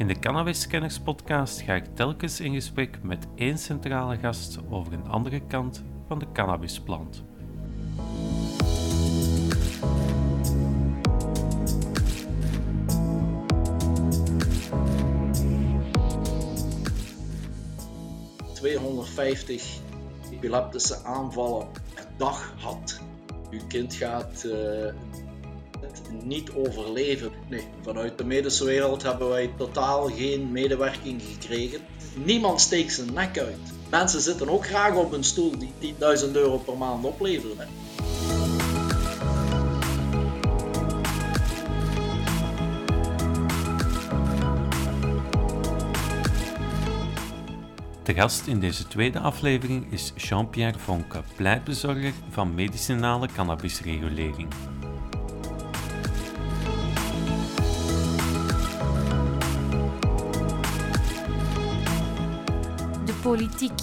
In de Cannabis podcast ga ik telkens in gesprek met één centrale gast over een andere kant van de cannabisplant. ...250 epileptische aanvallen per dag had. Uw kind gaat uh, het niet overleven. Nee, vanuit de medische wereld hebben wij totaal geen medewerking gekregen. Niemand steekt zijn nek uit. Mensen zitten ook graag op een stoel die 10.000 euro per maand opleveren. De gast in deze tweede aflevering is Jean-Pierre Vonke, pleitbezorger van medicinale cannabisregulering. Politiek,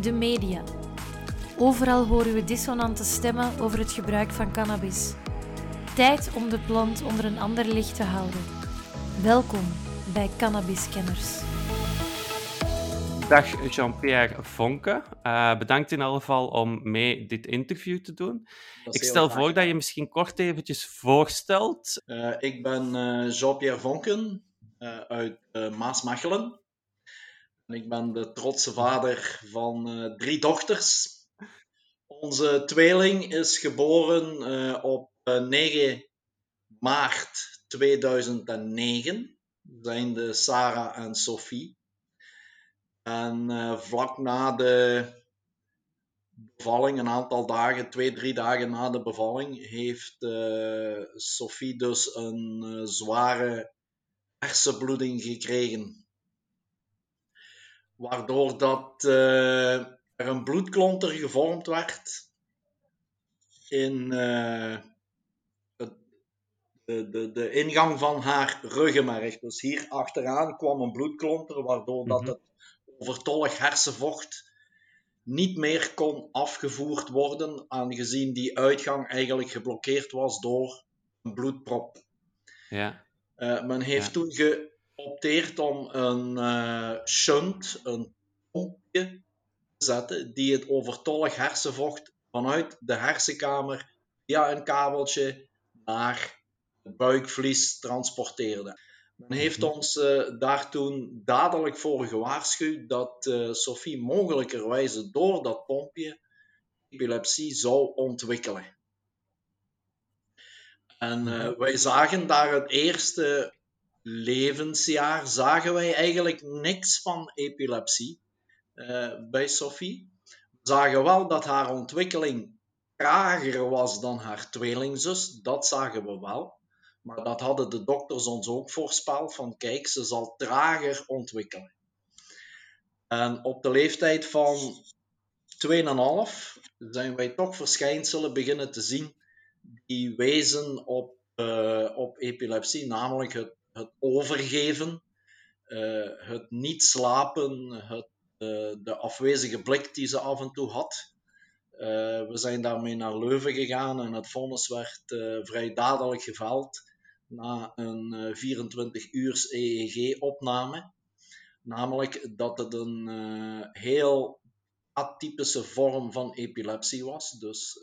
de media. Overal horen we dissonante stemmen over het gebruik van cannabis. Tijd om de plant onder een ander licht te houden. Welkom bij Cannabiskenners. Dag Jean-Pierre Vonke. Uh, bedankt in alle geval om mee dit interview te doen. Ik stel voor dat je misschien kort eventjes voorstelt. Uh, ik ben uh, Jean-Pierre Vonken uit Maasmechelen. Ik ben de trotse vader van drie dochters. Onze tweeling is geboren op 9 maart 2009. Zijn de Sarah en Sophie. En vlak na de bevalling, een aantal dagen, twee, drie dagen na de bevalling, heeft Sophie dus een zware hersenbloeding gekregen. Waardoor dat er een bloedklonter gevormd werd in het, de, de, de ingang van haar ruggenmerg. Dus hier achteraan kwam een bloedklonter, waardoor dat het overtollig hersenvocht niet meer kon afgevoerd worden, aangezien die uitgang eigenlijk geblokkeerd was door een bloedprop. Ja. Uh, men heeft ja. toen geopteerd om een uh, shunt, een pompje, te zetten die het overtollig hersenvocht vanuit de hersenkamer via een kabeltje naar het buikvlies transporteerde. Men heeft ons uh, daar toen dadelijk voor gewaarschuwd dat uh, Sophie mogelijkerwijze door dat pompje epilepsie zou ontwikkelen. En uh, wij zagen daar het eerste levensjaar, zagen wij eigenlijk niks van epilepsie bij Sophie. We zagen wel dat haar ontwikkeling trager was dan haar tweelingzus, dat zagen we wel. Maar dat hadden de dokters ons ook voorspeld, van kijk, ze zal trager ontwikkelen. En op de leeftijd van 2,5 zijn wij toch verschijnselen beginnen te zien die wezen op, uh, op epilepsie, namelijk het, het overgeven, uh, het niet slapen, het, uh, de afwezige blik die ze af en toe had. we zijn daarmee naar Leuven gegaan en het vonnis werd vrij dadelijk geveld na een 24 uur EEG-opname. Namelijk dat het een heel atypische vorm van epilepsie was, dus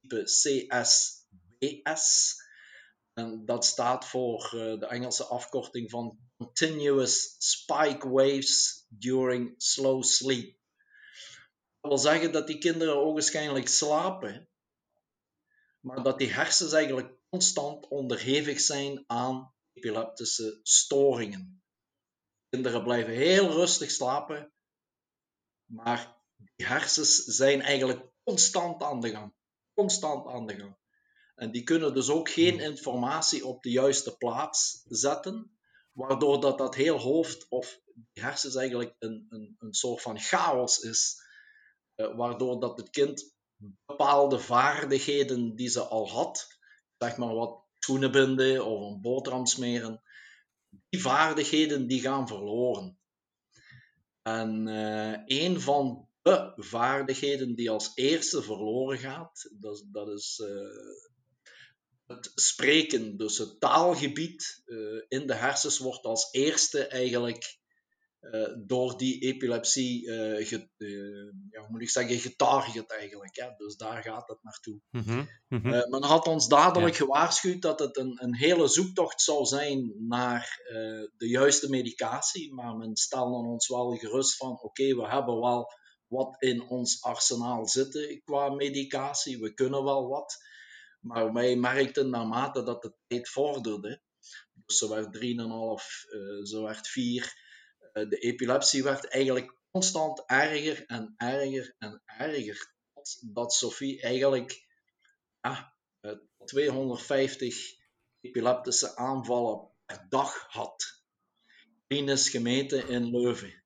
type CSBS. Dat staat voor uh, de Engelse afkorting van Continuous Spike Waves During Slow Sleep. Dat wil zeggen dat die kinderen ogenschijnlijk slapen, maar dat die hersens eigenlijk constant onderhevig zijn aan epileptische storingen. Kinderen blijven heel rustig slapen, maar die hersens zijn eigenlijk constant aan de gang. Constant aan de gang. En die kunnen dus ook geen hmm. informatie op de juiste plaats zetten, waardoor dat, dat heel hoofd of hersens eigenlijk een, een, een soort van chaos is, eh, waardoor dat het kind bepaalde vaardigheden die ze al had, zeg maar wat schoenen binden of een boterham smeren, die vaardigheden die gaan verloren. En uh, een van de vaardigheden die als eerste verloren gaat, dat, dat is uh, het spreken, dus het taalgebied in de hersens, wordt als eerste eigenlijk uh, door die epilepsie, uh, uh, ja, hoe moet ik zeggen, getarget eigenlijk. Hè? Dus daar gaat het naartoe. Mm -hmm. men had ons dadelijk ja. gewaarschuwd dat het een, een hele zoektocht zou zijn naar de juiste medicatie. Maar men stelde ons wel gerust van, oké, okay, we hebben wel wat in ons arsenaal zitten qua medicatie. We kunnen wel wat. Maar wij merkten naarmate dat de tijd vorderde, dus ze werd 3,5, ze werd 4 eh, de epilepsie werd eigenlijk constant erger en erger en erger. Dat Sophie eigenlijk ah, 250 epileptische aanvallen per dag had. Klinisch gemeten in Leuven,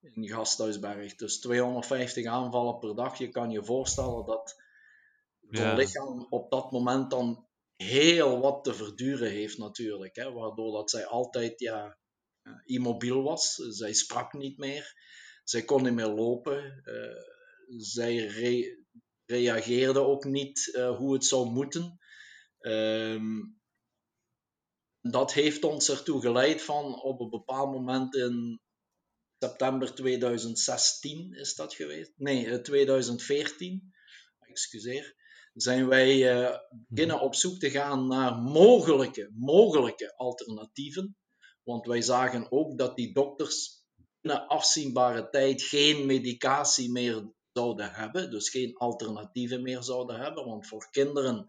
in Gasthuisberg. Dus 250 aanvallen per dag. Je kan je voorstellen dat het lichaam op dat moment dan heel wat te verduren heeft natuurlijk. Hè? Waardoor dat zij altijd ja, eh, immobiel was. Zij sprak niet meer. Zij kon niet meer lopen. Eh, zij reageerde ook niet eh, hoe het zou moeten. Ehm, dat heeft ons ertoe geleid van op een bepaald moment in september 2016 is dat geweest? Nee, 2014. Excuseer. Zijn wij uh, beginnen op zoek te gaan naar mogelijke, mogelijke alternatieven. Want wij zagen ook dat die dokters binnen afzienbare tijd geen medicatie meer zouden hebben, dus geen alternatieven meer zouden hebben. Want voor kinderen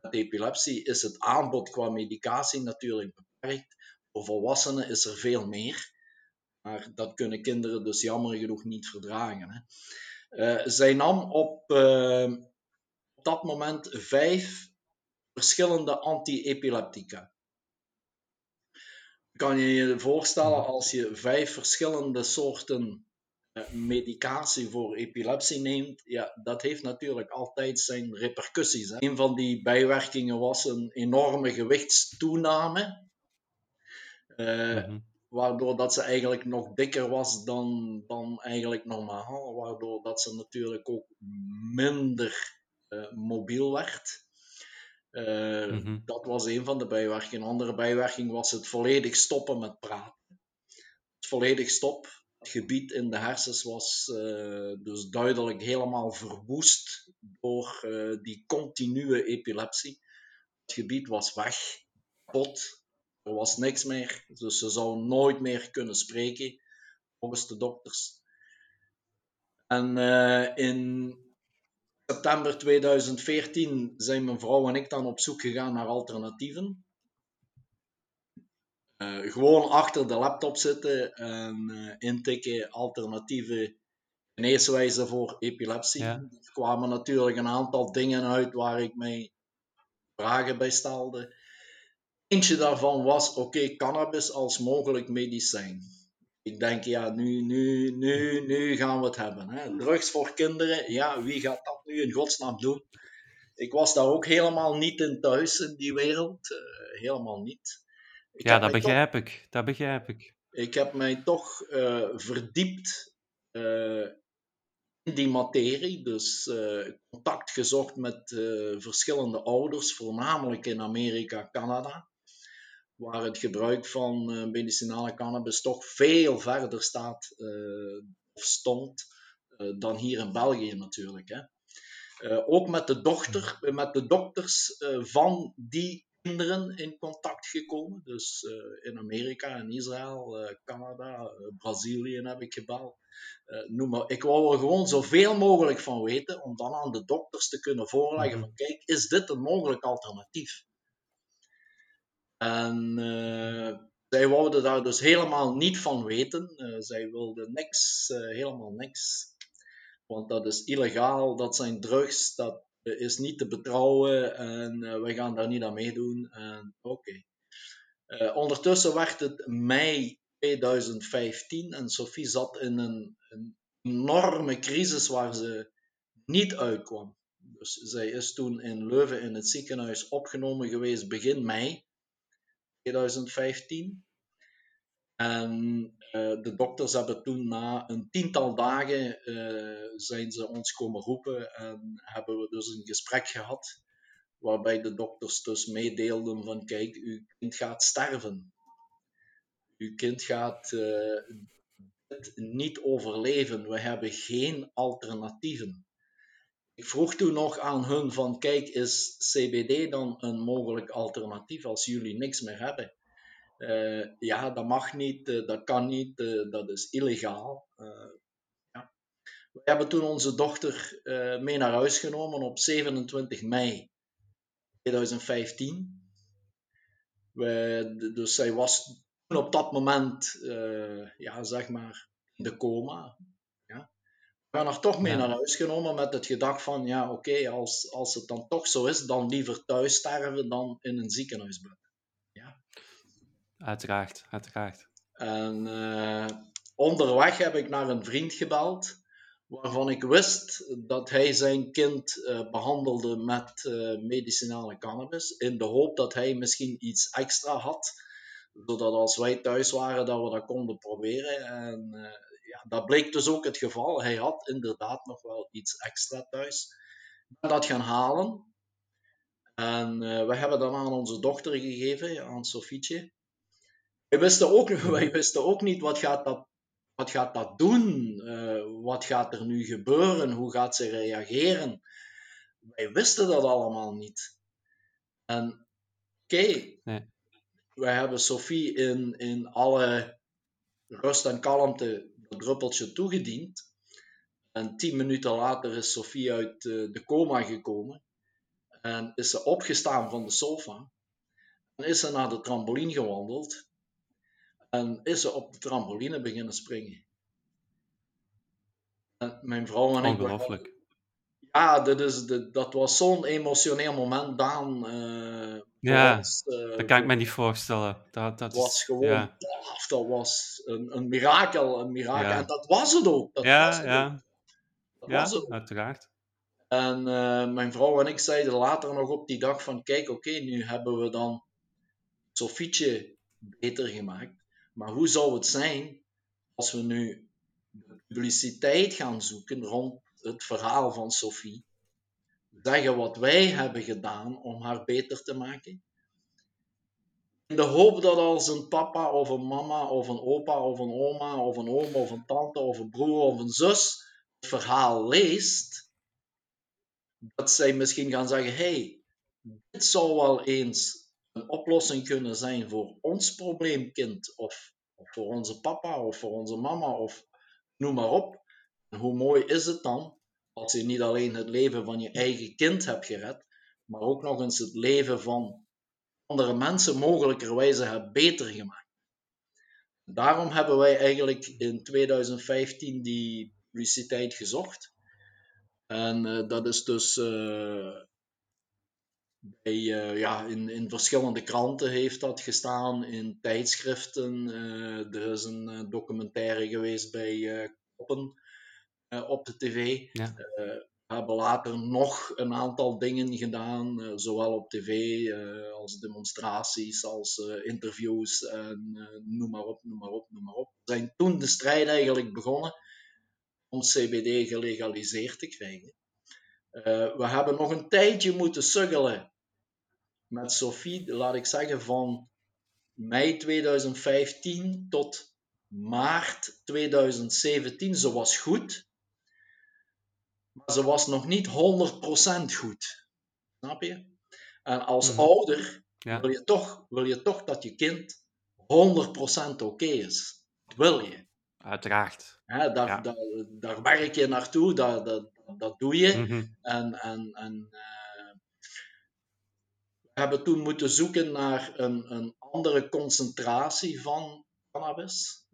met epilepsie is het aanbod qua medicatie natuurlijk beperkt. Voor volwassenen is er veel meer. Maar dat kunnen kinderen dus jammer genoeg niet verdragen. Hè. Uh, zij nam op, uh, op dat moment vijf verschillende anti-epileptica kan je je voorstellen als je vijf verschillende soorten eh, medicatie voor epilepsie neemt, ja, dat heeft natuurlijk altijd zijn repercussies. Hè. Een van die bijwerkingen was een enorme gewichtstoename, uh, waardoor dat ze eigenlijk nog dikker was dan, dan eigenlijk normaal, waardoor dat ze natuurlijk ook minder mobiel werd. Uh, mm-hmm. Dat was een van de bijwerkingen. Een andere bijwerking was het volledig stoppen met praten. Het volledig stop. Het gebied in de hersens was uh, dus duidelijk helemaal verwoest door die continue epilepsie. Het gebied was weg, kapot. Er was niks meer. Dus ze zou nooit meer kunnen spreken, volgens de dokters. En in september 2014 zijn mijn vrouw en ik dan op zoek gegaan naar alternatieven. Uh, gewoon achter de laptop zitten en uh, intikken alternatieve geneeswijzen voor epilepsie. Er kwamen natuurlijk een aantal dingen uit waar ik mij vragen bij stelde. Eentje daarvan was: oké, okay, cannabis als mogelijk medicijn ik denk, ja, nu, nu, nu, nu gaan we het hebben. Hè. Drugs voor kinderen, ja, wie gaat dat nu in godsnaam doen? Ik was daar ook helemaal niet in thuis in die wereld. Uh, helemaal niet. Ik ja, dat begrijp ik. Dat begrijp ik. Ik heb mij toch uh, verdiept uh, in die materie. Dus contact gezocht met verschillende ouders, voornamelijk in Amerika, Canada waar het gebruik van uh, medicinale cannabis toch veel verder staat uh, of stond uh, dan hier in België natuurlijk. Hè. ook met de, dochter, met de dokters van die kinderen in contact gekomen. Dus in Amerika, in Israël, Canada, Brazilië heb ik gebeld. noem maar. Ik wou er gewoon zoveel mogelijk van weten om dan aan de dokters te kunnen voorleggen mhm. van kijk, is dit een mogelijk alternatief? En uh, zij wouden daar dus helemaal niet van weten. Uh, zij wilden niks, uh, helemaal niks. Want dat is illegaal, dat zijn drugs, dat is niet te betrouwen en wij gaan daar niet aan meedoen. Oké. Okay. ondertussen werd het mei 2015 en Sophie zat in een, een enorme crisis waar ze niet uitkwam. Dus zij is toen in Leuven in het ziekenhuis opgenomen geweest begin mei. 2015. En uh, de dokters hebben toen na een tiental dagen uh, zijn ze ons komen roepen en hebben we dus een gesprek gehad waarbij de dokters dus meedeelden van kijk, uw kind gaat sterven. Uw kind gaat het niet overleven. We hebben geen alternatieven. Ik vroeg toen nog aan hun van kijk, is CBD dan een mogelijk alternatief als jullie niks meer hebben? Uh, ja, dat mag niet, uh, dat kan niet, uh, dat is illegaal. Ja. We hebben toen onze dochter mee naar huis genomen op 27 mei 2015. We, dus zij was op dat moment, ja, zeg maar, in de coma. Ja. Hebben haar toch mee naar huis genomen met het gedacht van, ja, oké, als, als het dan toch zo is, dan liever thuis sterven dan in een ziekenhuisbed. Uiteraard, uiteraard. En uh, onderweg heb ik naar een vriend gebeld, waarvan ik wist dat hij zijn kind uh, behandelde met uh, medicinale cannabis, in de hoop dat hij misschien iets extra had, zodat als wij thuis waren, dat we dat konden proberen. En ja, dat bleek dus ook het geval. Hij had inderdaad nog wel iets extra thuis. Ik ben dat gaan halen. En we hebben dat aan onze dochter gegeven, aan Sofietje. Wij wisten ook, wij wisten ook niet wat gaat dat, wat gaat dat doen, uh, wat gaat er nu gebeuren, hoe gaat ze reageren. Wij wisten dat allemaal niet. En oké, okay, nee. wij hebben Sophie in, in alle rust en kalmte druppeltje toegediend. En tien minuten later is Sophie uit uh, de coma gekomen. En is ze opgestaan van de sofa. En is ze naar de trampoline gewandeld. En is ze op de trampoline beginnen springen. En mijn vrouw en ik... Ongelooflijk. Ja, dat, is, dat was zo'n emotioneel moment, Daan. Uh, ja, uh, dat kan ik me niet voorstellen. Dat, dat was gewoon... Ja. dat was een, een mirakel, een mirakel. Ja. En dat was het ook. Dat ja, was het ja. Ook. ja, was het uiteraard. En uh, mijn vrouw en ik zeiden later nog op die dag van... Kijk, oké, okay, nu hebben we dan Sofietje beter gemaakt. Maar hoe zou het zijn als we nu publiciteit gaan zoeken rond het verhaal van Sophie? Zeggen wat wij hebben gedaan om haar beter te maken? In de hoop dat als een papa of een mama of een opa of een oma of een oom of een tante of een broer of een zus het verhaal leest, dat zij misschien gaan zeggen: hey, dit zou wel eens een oplossing kunnen zijn voor ons probleemkind, of, of voor onze papa, of voor onze mama, of noem maar op. Hoe mooi is het dan als je niet alleen het leven van je eigen kind hebt gered, maar ook nog eens het leven van andere mensen mogelijkerwijze hebt beter gemaakt. Daarom hebben wij eigenlijk in 2015 die publiciteit gezocht. En uh, dat is dus uh, bij, uh, ja, in, in verschillende kranten heeft dat gestaan, in tijdschriften. Er is een documentaire geweest bij Koppen op de tv. Ja. we hebben later nog een aantal dingen gedaan, zowel op tv als demonstraties, als interviews, en, noem maar op, noem maar op, noem maar op. We zijn toen de strijd eigenlijk begonnen om CBD gelegaliseerd te krijgen. Uh, we hebben nog een tijdje moeten suggelen met Sophie, laat ik zeggen, van mei 2015 tot maart 2017. Ze was goed, maar ze was nog niet 100% goed. Snap je? En als mm ouder wil, je toch, wil je toch dat je kind 100% oké is. Dat wil je. Uiteraard. daar, ja. daar, daar, werk je naartoe, dat, dat, dat doe je. Mm -hmm. En, en, en uh, hebben toen moeten zoeken naar een, een andere concentratie van cannabis,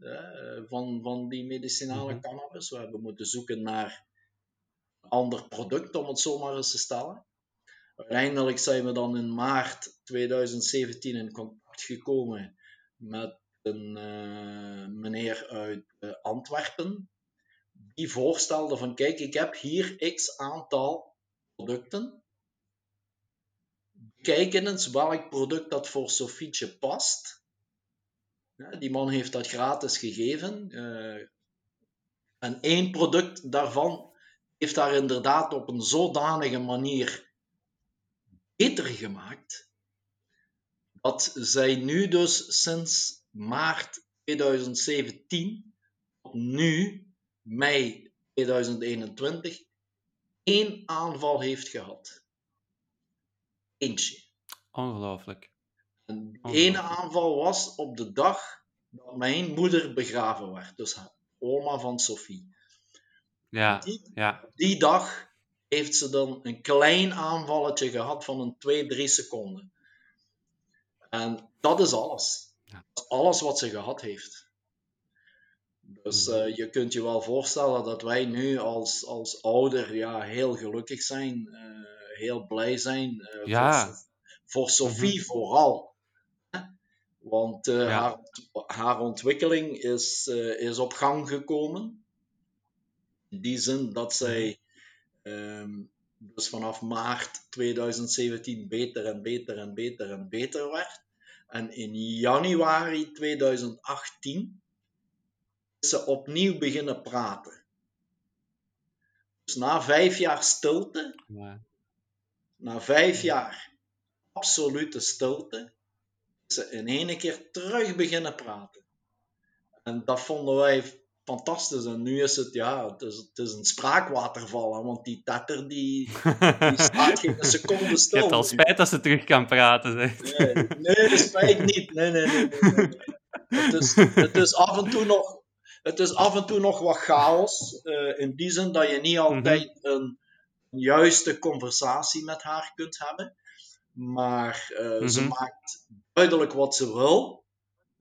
van, van die medicinale mhm. cannabis. We hebben moeten zoeken naar ander product, om het zo maar eens te stellen. Uiteindelijk zijn we dan in maart 2017 in contact gekomen met een uh, meneer uit uh, Antwerpen, die voorstelde van kijk, ik heb hier x aantal producten kijken eens welk product dat voor Sofietje past. Ja, die man heeft dat gratis gegeven. Uh, en één product daarvan heeft daar inderdaad op een zodanige manier beter gemaakt dat zij nu dus sinds maart 2017 tot nu, mei 2021, één aanval heeft gehad. Eentje. Ongelooflijk. En die ene aanval was op de dag dat mijn moeder begraven werd. Dus oma van Sophie. Ja, die, ja. die dag heeft ze dan een klein aanvalletje gehad van een 2, 3 seconden. En dat is alles. Dat is alles wat ze gehad heeft. Dus Mhm. uh, je kunt je wel voorstellen dat wij nu als, als ouder ja, heel gelukkig zijn, uh, heel blij zijn. Uh, ja. Voor, voor Sophie mm -hmm. vooral. Want ja. haar, haar, ontwikkeling is, is op gang gekomen. In die zin dat zij um, dus vanaf maart 2017 beter en beter en beter en beter werd. En in januari 2018 is ze opnieuw beginnen praten. Dus na vijf jaar stilte, ja. na vijf jaar absolute stilte, is ze in één keer terug beginnen praten. En dat vonden wij fantastisch. En nu is het, ja, het is, het is een spraakwaterval, hè, want die tetter die, die staat geen seconde stil. Je hebt al spijt dat ze terug kan praten, zeg. Nee, nee, spijt niet. Nee, nee, nee. Het, is, het is af en toe nog het is af en toe nog wat chaos. Uh, in die zin dat je niet altijd mm -hmm. een, een, juiste conversatie met haar kunt hebben. Maar uh, mm -hmm. ze maakt duidelijk wat ze wil.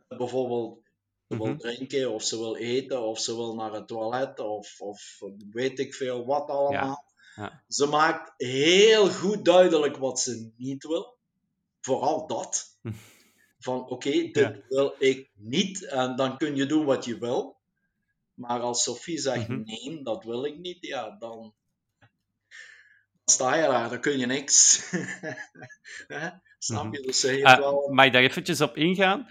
Bijvoorbeeld, ze mm -hmm. wil drinken, of ze wil eten, of ze wil naar het toilet, of, of weet ik veel wat allemaal. Ja. Ja. Ze maakt heel goed duidelijk wat ze niet wil. Vooral dat. Van oké, okay, dit ja. wil ik niet. En dan kun je doen wat je wil. Maar als Sophie zegt Mhm. nee, dat wil ik niet, ja, dan sta je daar, dan kun je niks. Snap je? Dus ze heeft Uh, wel... mag ik daar eventjes op ingaan?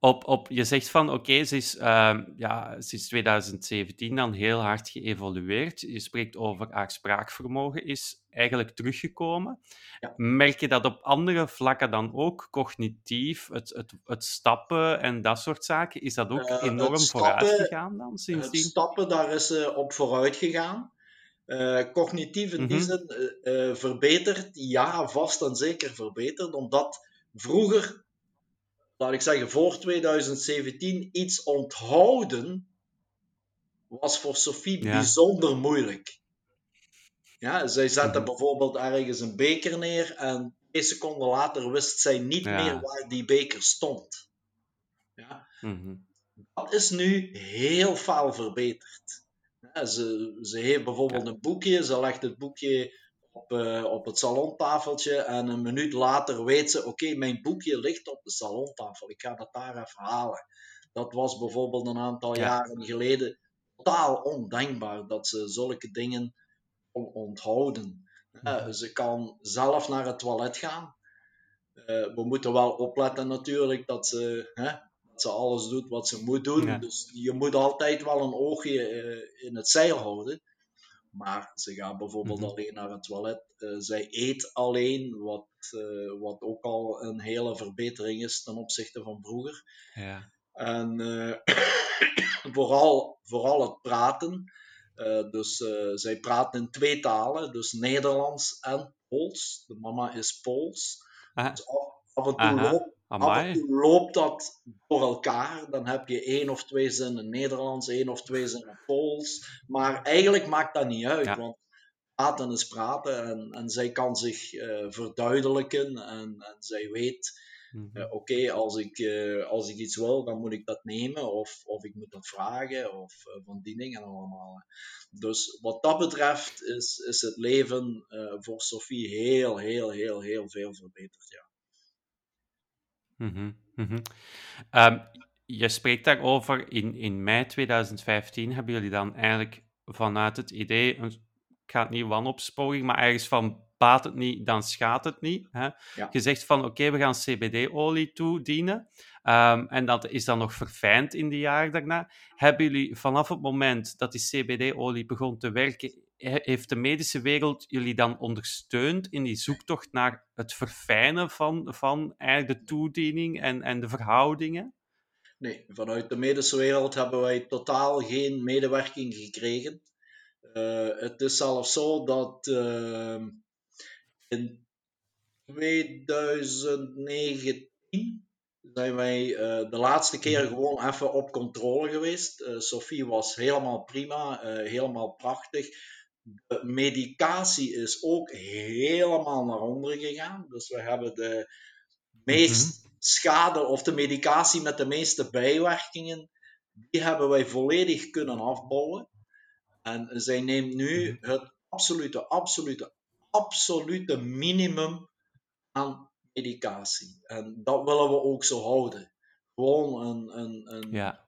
Op, op, je zegt van, oké, ze is ehm, ja, sinds 2017 dan heel hard geëvolueerd. Je spreekt over haar spraakvermogen is eigenlijk teruggekomen. Ja. Merk je dat op andere vlakken dan ook, cognitief, het, het, het stappen en dat soort zaken, is dat ook Eh, het enorm stappen- vooruit gegaan dan Het sindsdien? stappen, daar is ze op vooruit gegaan. Eh, cognitief in die zin eh, eh, verbeterd, ja, vast en zeker verbeterd, omdat vroeger, laat ik zeggen, voor 2017, iets onthouden was voor Sophie Ja. bijzonder moeilijk. Ja, zij zette Mhm. bijvoorbeeld ergens een beker neer en twee seconden later wist zij niet Ja. meer waar die beker stond. Ja, Mhm. dat is nu heel veel verbeterd. Ja, ze, ze heeft bijvoorbeeld een boekje, ze legt het boekje op, eh, op het salontafeltje en een minuut later weet ze, oké, mijn boekje ligt op de salontafel, ik ga dat daar even halen. Dat was bijvoorbeeld een aantal Ja. jaren geleden totaal ondenkbaar dat ze zulke dingen onthouden. Ja, Mhm. ze kan zelf naar het toilet gaan. Eh, we moeten wel opletten natuurlijk dat ze, hè, dat ze alles doet wat ze moet doen. Ja. Dus je moet altijd wel een oogje eh, in het zeil houden. Maar ze gaat bijvoorbeeld Mhm. alleen naar het toilet. Eh, zij eet alleen, wat, eh, wat ook al een hele verbetering is ten opzichte van vroeger. Ja. En eh, vooral, vooral het praten. Dus zij praat in twee talen, dus Nederlands en Pools. De mama is Pools. Ah, Dus af, af en toe loopt, af en amai. toe loopt dat door elkaar. Dan heb je één of twee zinnen Nederlands, één of twee zinnen Pools. Maar eigenlijk maakt dat niet uit, Ja. want praten is praten. En, en zij kan zich eh, verduidelijken en, en zij weet Mhm. eh, Oké, als, ik, eh, als ik iets wil, dan moet ik dat nemen, of, of ik moet dat vragen, of van die dingen allemaal. Dus wat dat betreft is, is het leven voor Sophie heel, heel, heel, heel veel verbeterd. Ja. Mhm. Ehm, je spreekt daarover, in, in mei 2015 hebben jullie dan eigenlijk vanuit het idee, een- ik ga het niet wanopsporing, maar ergens van baat het niet, dan schaadt het niet. Hè? Ja. Gezegd van oké, we gaan CBD-olie toedienen. Ehm, en dat is dan nog verfijnd in de jaren daarna. Hebben jullie vanaf het moment dat die CBD-olie begon te werken heeft de medische wereld jullie dan ondersteund in die zoektocht naar het verfijnen van, van eigenlijk de toediening en, en de verhoudingen? Nee, vanuit de medische wereld hebben wij totaal geen medewerking gekregen. Uh, het is zelfs zo dat uh, in 2019 zijn wij uh, de laatste keer mhm. gewoon even op controle geweest. Sophie was helemaal prima, helemaal prachtig. De medicatie is ook helemaal naar onderen gegaan. Dus we hebben de meest mhm schade of de medicatie met de meeste bijwerkingen, die hebben wij volledig kunnen afbouwen. En zij neemt nu mhm. het absolute, absolute, absolute minimum aan medicatie. En dat willen we ook zo houden. Gewoon een. een, een ja.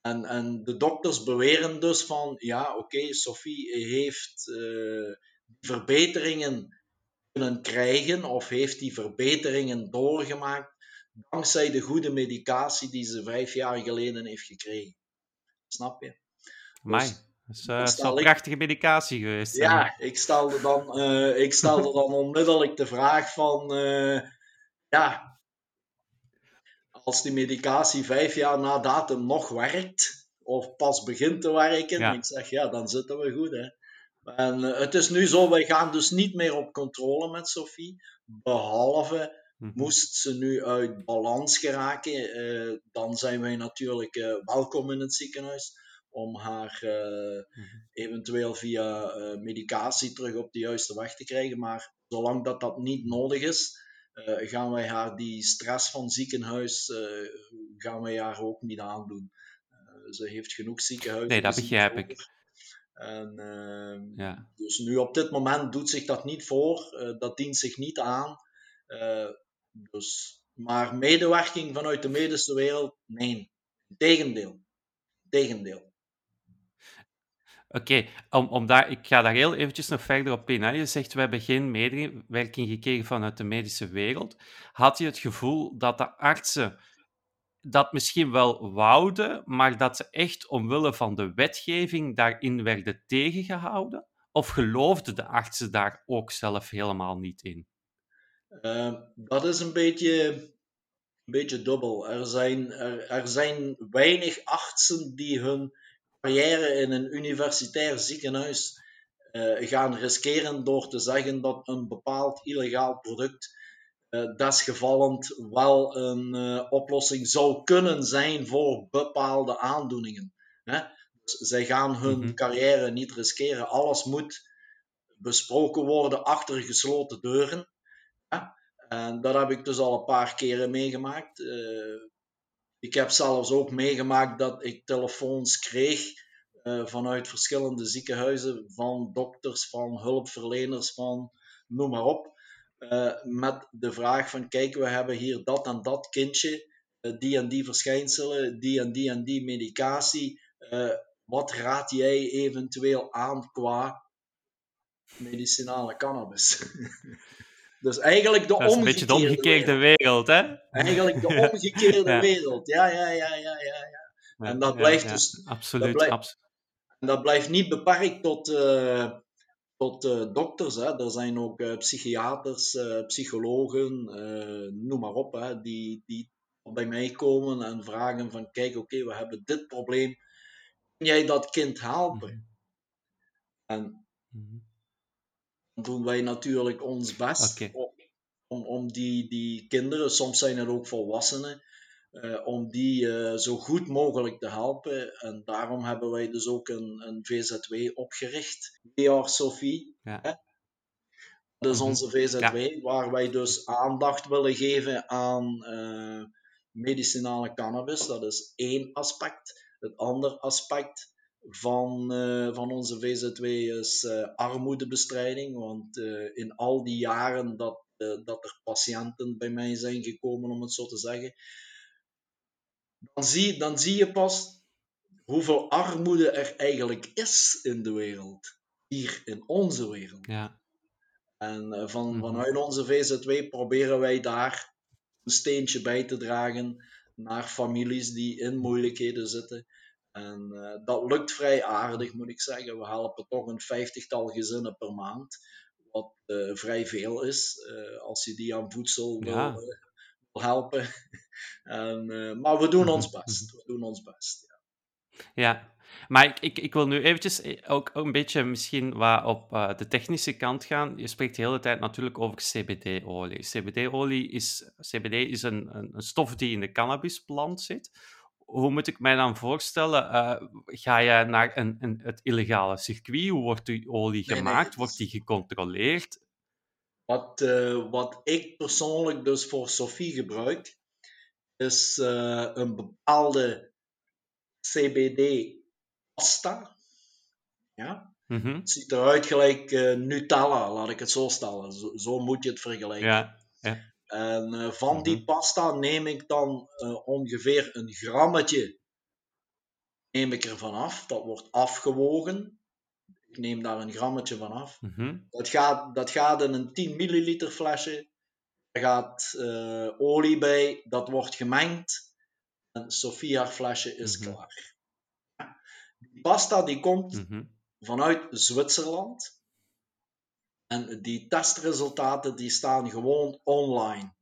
En, en de dokters beweren dus van, ja, oké, Sophie heeft uh, verbeteringen kunnen krijgen of heeft die verbeteringen doorgemaakt dankzij de goede medicatie die ze vijf jaar geleden heeft gekregen. Snap je? Mij. Dus, dat is wel prachtige medicatie geweest. Ja, ik stelde dan, uh, ik stelde dan onmiddellijk de vraag van, uh, ja, als die medicatie vijf jaar na datum nog werkt, of pas begint te werken, ja. ik zeg, ja, dan zitten we goed, hè. En uh, het is nu zo, wij gaan dus niet meer op controle met Sophie, behalve Mhm. Moest ze nu uit balans geraken, uh, dan zijn wij natuurlijk uh, welkom in het ziekenhuis om haar mm-hmm. eventueel via medicatie terug op de juiste weg te krijgen. Maar zolang dat, dat niet nodig is, gaan wij haar die stress van ziekenhuis gaan wij haar ook niet aandoen. ze heeft genoeg ziekenhuizen. Nee, dat begrijp ik. En, ehm, ja. Dus nu op dit moment doet zich dat niet voor, dat dient zich niet aan. Dus, maar medewerking vanuit de medische wereld, nee. Tegendeel. Tegendeel. Oké, om, om daar, ik ga daar heel eventjes nog verder op in. Je zegt, we hebben geen medewerking gekregen vanuit de medische wereld. Had je het gevoel dat de artsen dat misschien wel wouden, maar dat ze echt omwille van de wetgeving daarin werden tegengehouden? Of geloofden de artsen daar ook zelf helemaal niet in? Uh, dat is een beetje, een beetje dubbel. Er zijn, er, er zijn weinig artsen die hun carrière in een universitair ziekenhuis uh, gaan riskeren door te zeggen dat een bepaald illegaal product uh, desgevallend wel een uh, oplossing zou kunnen zijn voor bepaalde aandoeningen. Hè? Dus zij gaan hun mm -hmm. carrière niet riskeren. Alles moet besproken worden achter gesloten deuren. En dat heb ik dus al een paar keren meegemaakt. Uh, ik heb zelfs ook meegemaakt dat ik telefoons kreeg uh, vanuit verschillende ziekenhuizen, van dokters, van hulpverleners, van noem maar op. Uh, met de vraag van kijk, we hebben hier dat en dat kindje, die en die verschijnselen, die en die en die medicatie. wat raad jij eventueel aan qua medicinale cannabis? Dus eigenlijk de dat is een beetje de omgekeerde wereld. hè? Eigenlijk de omgekeerde wereld, ja, ja, ja, ja, ja. ja. En dat blijft dus... Absoluut, blijft, En dat blijft niet beperkt tot, uh, tot uh, dokters. Hè. Er zijn ook uh, psychiaters, psychologen, noem maar op, hè, die, die bij mij komen en vragen van, kijk, oké, we hebben dit probleem. Kun jij dat kind helpen? -hmm. En -hmm doen wij natuurlijk ons best om, om die, die kinderen, soms zijn het ook volwassenen, uh, om die uh, zo goed mogelijk te helpen. En daarom hebben wij dus ook een, een VZW opgericht, VR Sophie. Ja. Hè? Dat is mhm. onze VZW, ja. waar wij dus aandacht willen geven aan uh, medicinale cannabis. Dat is één aspect. Het andere aspect van, uh, van onze VZW is uh, armoedebestrijding. Want uh, in al die jaren dat, dat er patiënten bij mij zijn gekomen, om het zo te zeggen, dan zie, dan zie je pas hoeveel armoede er eigenlijk is in de wereld. Hier in onze wereld. Ja. En van, mm vanuit onze VZW proberen wij daar een steentje bij te dragen naar families die in moeilijkheden zitten En dat lukt vrij aardig, moet ik zeggen. We helpen toch een vijftigtal gezinnen per maand, wat vrij veel is als je die aan voedsel wil, wil helpen. en, maar we doen ons best. We doen ons best. Ja, maar ik, ik, ik wil nu eventjes eh, ook een beetje misschien wat op uh, de technische kant gaan. Je spreekt de hele tijd natuurlijk over CBD-olie. CBD-olie is, CBD is een, een, een, stof die in de cannabisplant zit. Hoe moet ik mij dan voorstellen? Uh, ga je naar een, een, het illegale circuit? Hoe wordt die olie gemaakt? Nee, Wordt die gecontroleerd? Wat, uh, wat ik persoonlijk dus voor Sophie gebruik, is een bepaalde CBD-pasta. Ja? Mhm. Het ziet eruit gelijk Nutella, laat ik het zo stellen. Zo, zo moet je het vergelijken. Ja. ja. En uh, van die mhm. pasta neem ik dan uh, ongeveer een grammetje neem ik ervan af. Dat wordt afgewogen. Ik neem daar een grammetje van af. Mhm. dat, gaat, dat gaat in een 10 milliliter flesje. Er gaat olie bij. Dat wordt gemengd. En Sofia flesje is Mhm. klaar. Die pasta die komt vanuit Zwitserland. En die testresultaten die staan gewoon online.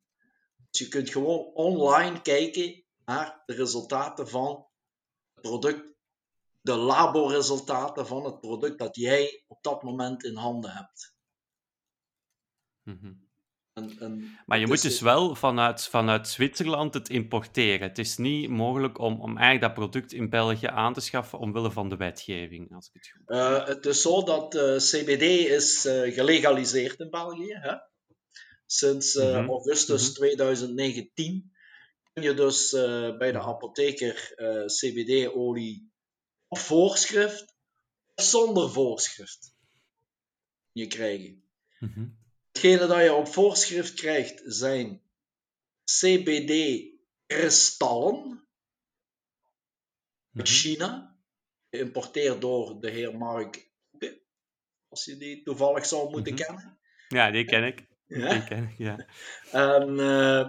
Dus je kunt gewoon online kijken naar de resultaten van het product, de laboresultaten van het product dat jij op dat moment in handen hebt. Mhm. En, en Maar je moet dus wel vanuit, vanuit Zwitserland het importeren. Het is niet mogelijk om, om eigenlijk dat product in België aan te schaffen omwille van de wetgeving, als ik het goed Eh, het is zo dat eh, CBD is eh, gelegaliseerd in België. Hè? Sinds Mhm, augustus mhm. 2019 kun je dus bij de Mhm. apotheker CBD-olie op voorschrift of zonder voorschrift je krijgen. Mhm. Hetgene dat je op voorschrift krijgt zijn CBD-kristallen uit Mhm. China, geïmporteerd door de heer Mark als je die toevallig zou moeten Mhm. kennen. Ja, die ken ik. Ja? Die ken ik, ja. En, eh,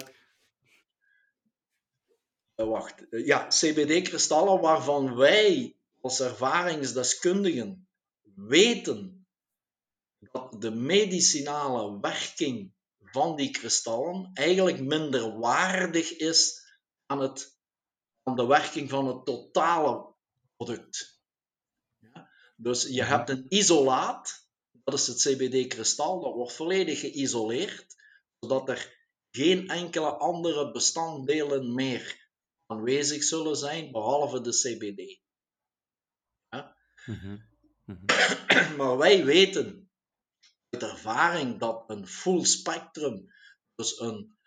eh, wacht, Eh, ja, CBD-kristallen waarvan wij als ervaringsdeskundigen weten dat de medicinale werking van die kristallen eigenlijk minder waardig is aan, het, aan de werking van het totale product. Ja? Dus je Mhm. hebt een isolaat, dat is het CBD-kristal, dat wordt volledig geïsoleerd, zodat er geen enkele andere bestanddelen meer aanwezig zullen zijn, behalve de CBD. Mhm. Mhm. Maar wij weten ervaring dat een full spectrum, dus een,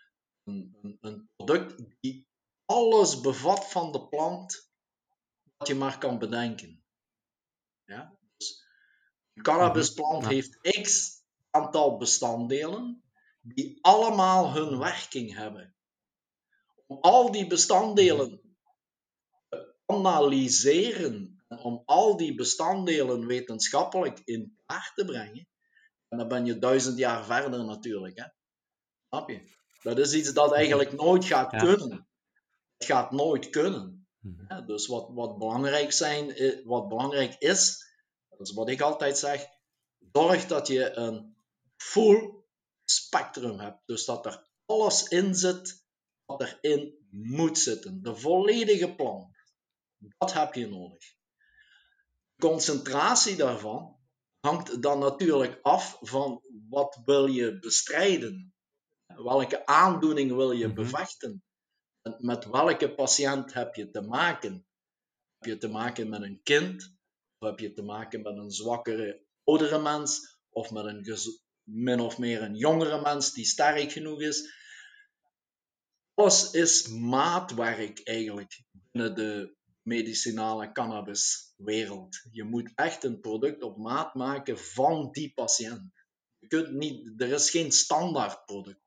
een, een, product die alles bevat van de plant wat je maar kan bedenken. Ja? Dus een cannabisplant Ja. heeft x aantal bestanddelen die allemaal hun werking hebben. Om al die bestanddelen te analyseren en om al die bestanddelen wetenschappelijk in kaart te brengen, en dan ben je duizend jaar verder natuurlijk. Hè? Snap je? Dat is iets dat eigenlijk nooit gaat kunnen. Het gaat nooit kunnen. Mhm. Hè? Dus wat, wat, belangrijk zijn, eh, wat belangrijk is, dat is wat ik altijd zeg, zorg dat je een full spectrum hebt. Dus dat er alles in zit wat erin moet zitten. De volledige plant. Dat heb je nodig. Concentratie daarvan hangt dan natuurlijk af van wat wil je bestrijden. Welke aandoening wil je Mhm. bevechten? En met welke patiënt heb je te maken? Heb je te maken met een kind? Of heb je te maken met een zwakkere oudere mens? Of met een min of meer een jongere mens die sterk genoeg is? Alles is maatwerk eigenlijk binnen de medicinale cannabiswereld. Je moet echt een product op maat maken van die patiënt. Je kunt niet, er is geen standaard product.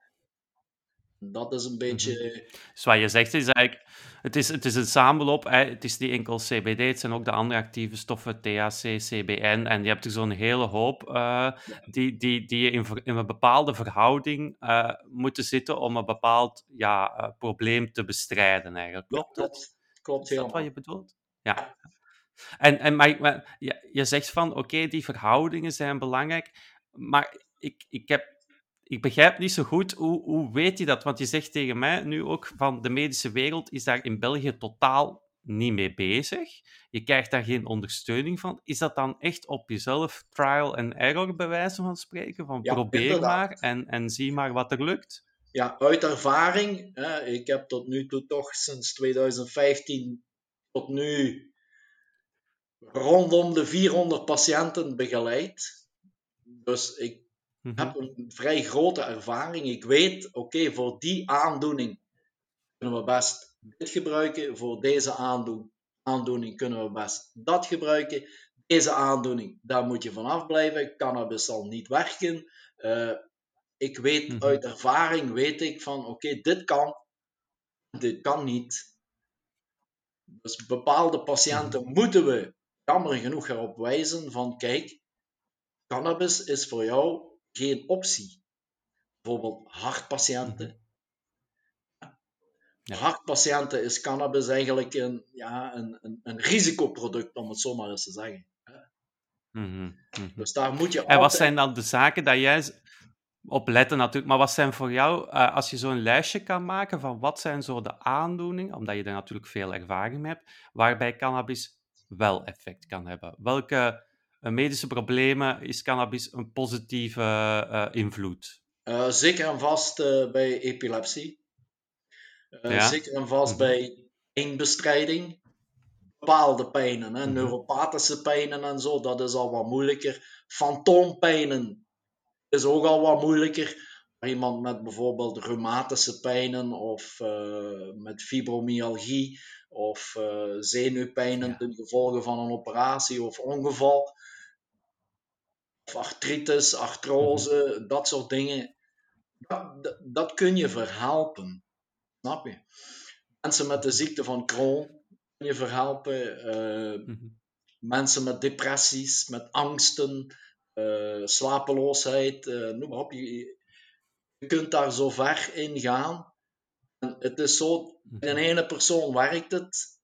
Dat is een beetje. Dus wat je zegt is eigenlijk, het is, het is een samenloop. Hè. Het is niet enkel CBD, het zijn ook de andere actieve stoffen, THC, CBN. En je hebt er zo'n hele hoop eh, die, die, die in, in een bepaalde verhouding eh, moeten zitten om een bepaald ja, eh, probleem te bestrijden eigenlijk. Klopt dat? Klopt, klopt Is dat wat je bedoelt? ja. En, en maar, maar je, je zegt van, oké, die verhoudingen zijn belangrijk, maar ik, ik, heb, ik begrijp niet zo goed, hoe, hoe weet je dat? Want je zegt tegen mij nu ook van, de medische wereld is daar in België totaal niet mee bezig. Je krijgt daar geen ondersteuning van. Is dat dan echt op jezelf trial and error, bij wijze van spreken? Van probeer maar en, en zie maar wat er lukt? Ja, uit ervaring. Hè, ik heb tot nu toe toch sinds 2015 tot nu rondom de 400 patiënten begeleid. Dus ik mhm. heb een vrij grote ervaring. Ik weet, oké, voor die aandoening kunnen we best dit gebruiken. Voor deze aandoen, aandoening kunnen we best dat gebruiken. Deze aandoening, daar moet je vanaf blijven. Cannabis zal niet werken. Uh, ik weet mhm. uit ervaring, weet ik van, oké, dit kan, dit kan niet. Dus bepaalde patiënten mhm. moeten we jammer genoeg erop wijzen van, kijk, cannabis is voor jou geen optie. Bijvoorbeeld hartpatiënten. Mhm. Ja. Hartpatiënten is cannabis eigenlijk een, ja, een, een, een risicoproduct, om het zo maar eens te zeggen. Dus daar moet je En wat zijn dan de zaken dat jij op letten natuurlijk. Maar wat zijn voor jou, uh, als je zo'n lijstje kan maken van wat zijn zo de aandoeningen, omdat je er natuurlijk veel ervaring mee hebt, waarbij cannabis wel effect kan hebben? Welke uh, medische problemen is cannabis een positieve uh, invloed? zeker en vast bij epilepsie. Ja. Zeker en vast mm -hmm. bij pijnbestrijding. Bepaalde pijnen, hè, mm -hmm. neuropathische pijnen en zo, dat is al wat moeilijker. Fantoompijnen is ook al wat moeilijker. Maar iemand met bijvoorbeeld reumatische pijnen of uh, met fibromyalgie of uh, zenuwpijnen ja. ten gevolge van een operatie of ongeval. Of artritis, artrose, mm -hmm. dat soort dingen. Dat, dat, kun je verhelpen. Snap je? Mensen met de ziekte van Crohn kun je verhelpen. Uh, mm -hmm. Mensen met depressies, met angsten, slapeloosheid, uh, noem maar op. Je, je, kunt daar zo ver in gaan. En het is zo, bij de ene persoon werkt het,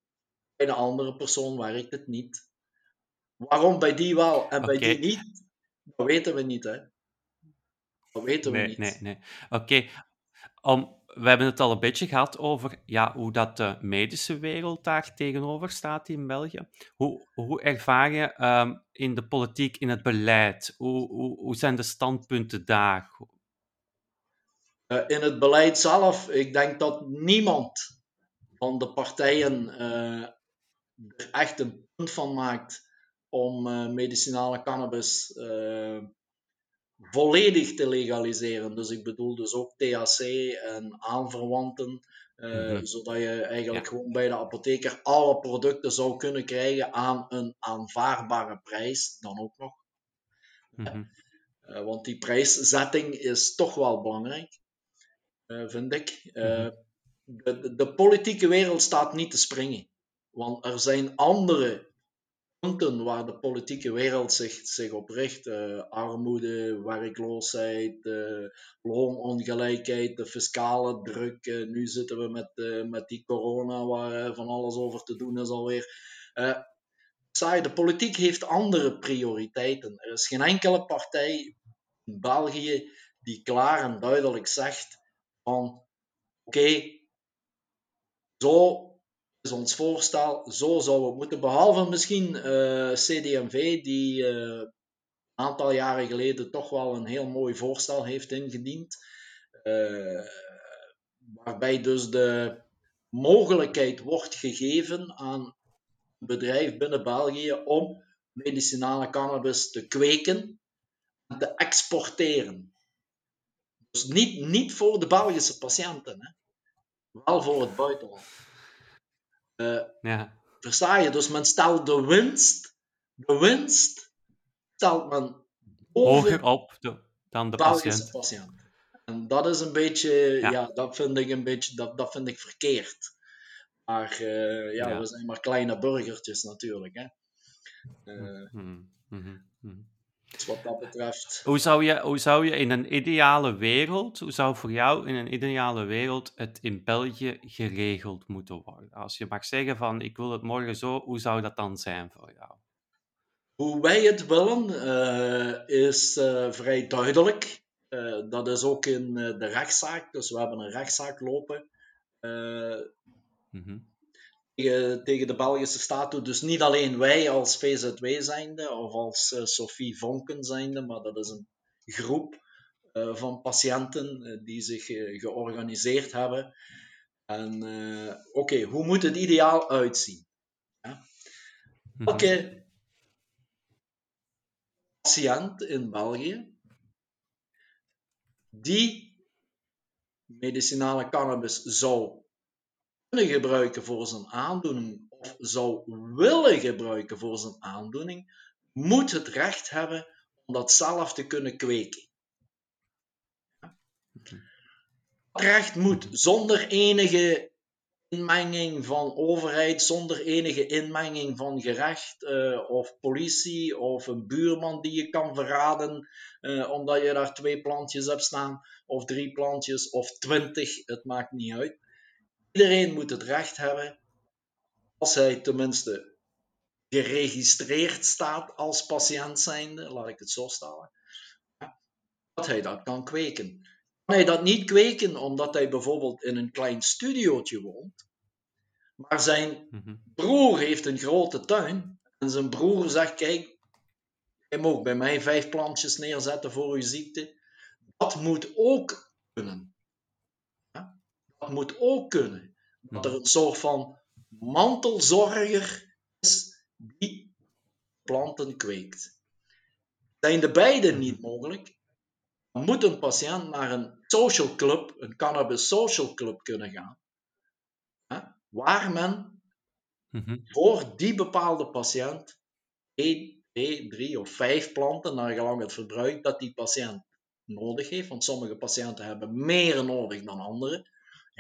bij de andere persoon werkt het niet. Waarom bij die wel en bij die niet, dat weten we niet. Hè? Dat weten we nee, niet. Nee, nee. Oké, om we hebben het al een beetje gehad over ja, hoe dat de medische wereld daar tegenover staat in België. Hoe, hoe ervaar je um, in de politiek, in het beleid? Hoe, hoe, hoe zijn de standpunten daar? Uh, in het beleid zelf, ik denk dat niemand van de partijen uh, er echt een punt van maakt om uh, medicinale cannabis volledig te legaliseren. Dus ik bedoel dus ook THC en aanverwanten. Uh, mm Zodat je eigenlijk ja. gewoon bij de apotheker alle producten zou kunnen krijgen aan een aanvaardbare prijs, dan ook nog. Mm -hmm. uh, want die prijszetting is toch wel belangrijk, uh, vind ik. Mm -hmm. de, de, politieke wereld staat niet te springen. Want er zijn andere punten waar de politieke wereld zich, zich op richt. Uh, armoede, werkloosheid, uh, loonongelijkheid, de fiscale druk. Uh, nu zitten we met, met die corona waar van alles over te doen is alweer. saai, de politiek heeft andere prioriteiten. Er is geen enkele partij in België die klaar en duidelijk zegt van oké, zo is ons voorstel, zo zou het moeten. Behalve misschien uh, eh, CD&V, die een aantal jaren geleden toch wel een heel mooi voorstel heeft ingediend. Uh, waarbij dus de mogelijkheid wordt gegeven aan een bedrijf binnen België om medicinale cannabis te kweken en te exporteren. Dus niet, niet voor de Belgische patiënten, hè. wel voor het buitenland. Uh, ja. Versta je? Dus men stelt de winst, de winst stelt men hoger op de, dan de patiënt. patiënt. En dat is een beetje, ja. ja, dat vind ik een beetje, dat, dat vind ik verkeerd. Maar uh, ja, ja, we zijn maar kleine burgertjes natuurlijk. Hè. Uh, mm -hmm. Mm -hmm. Dus wat dat betreft. Hoe zou, je, hoe zou je in een ideale wereld, hoe zou voor jou in een ideale wereld het in België geregeld moeten worden? Als je mag zeggen van ik wil het morgen zo, hoe zou dat dan zijn voor jou? Hoe wij het willen uh, is uh, vrij duidelijk. Uh, dat is ook in de rechtszaak. Dus we hebben een rechtszaak lopen. Mm -hmm tegen, tegen de Belgische staat toe. Dus niet alleen wij als VZW zijnde of als uh, Sophie Vonken zijnde, maar dat is een groep uh, van patiënten uh, die zich georganiseerd hebben. En oké, okay, hoe moet het ideaal uitzien? Ja? Mhm. Elke okay. patiënt in België die medicinale cannabis zou kunnen gebruiken voor zijn aandoening of zou willen gebruiken voor zijn aandoening, moet het recht hebben om dat zelf te kunnen kweken. Dat recht moet zonder enige inmenging van overheid, zonder enige inmenging van gerecht uh, of politie of een buurman die je kan verraden uh, omdat je daar twee plantjes hebt staan of drie plantjes of twintig, het maakt niet uit. Iedereen moet het recht hebben, als hij tenminste geregistreerd staat als patiënt zijnde, laat ik het zo stellen, dat hij dat kan kweken. Kan hij dat niet kweken omdat hij bijvoorbeeld in een klein studiootje woont, maar zijn mhm. broer heeft een grote tuin en zijn broer zegt, kijk, je mag bij mij vijf plantjes neerzetten voor uw ziekte. Dat moet ook kunnen dat moet ook kunnen. Dat er een soort van mantelzorger is die planten kweekt. Zijn de beide niet mogelijk, dan moet een patiënt naar een social club, een cannabis social club kunnen gaan, hè, waar men mhm. voor die bepaalde patiënt 1, 2, 3 of 5 planten, naar gelang het verbruik dat die patiënt nodig heeft, want sommige patiënten hebben meer nodig dan anderen,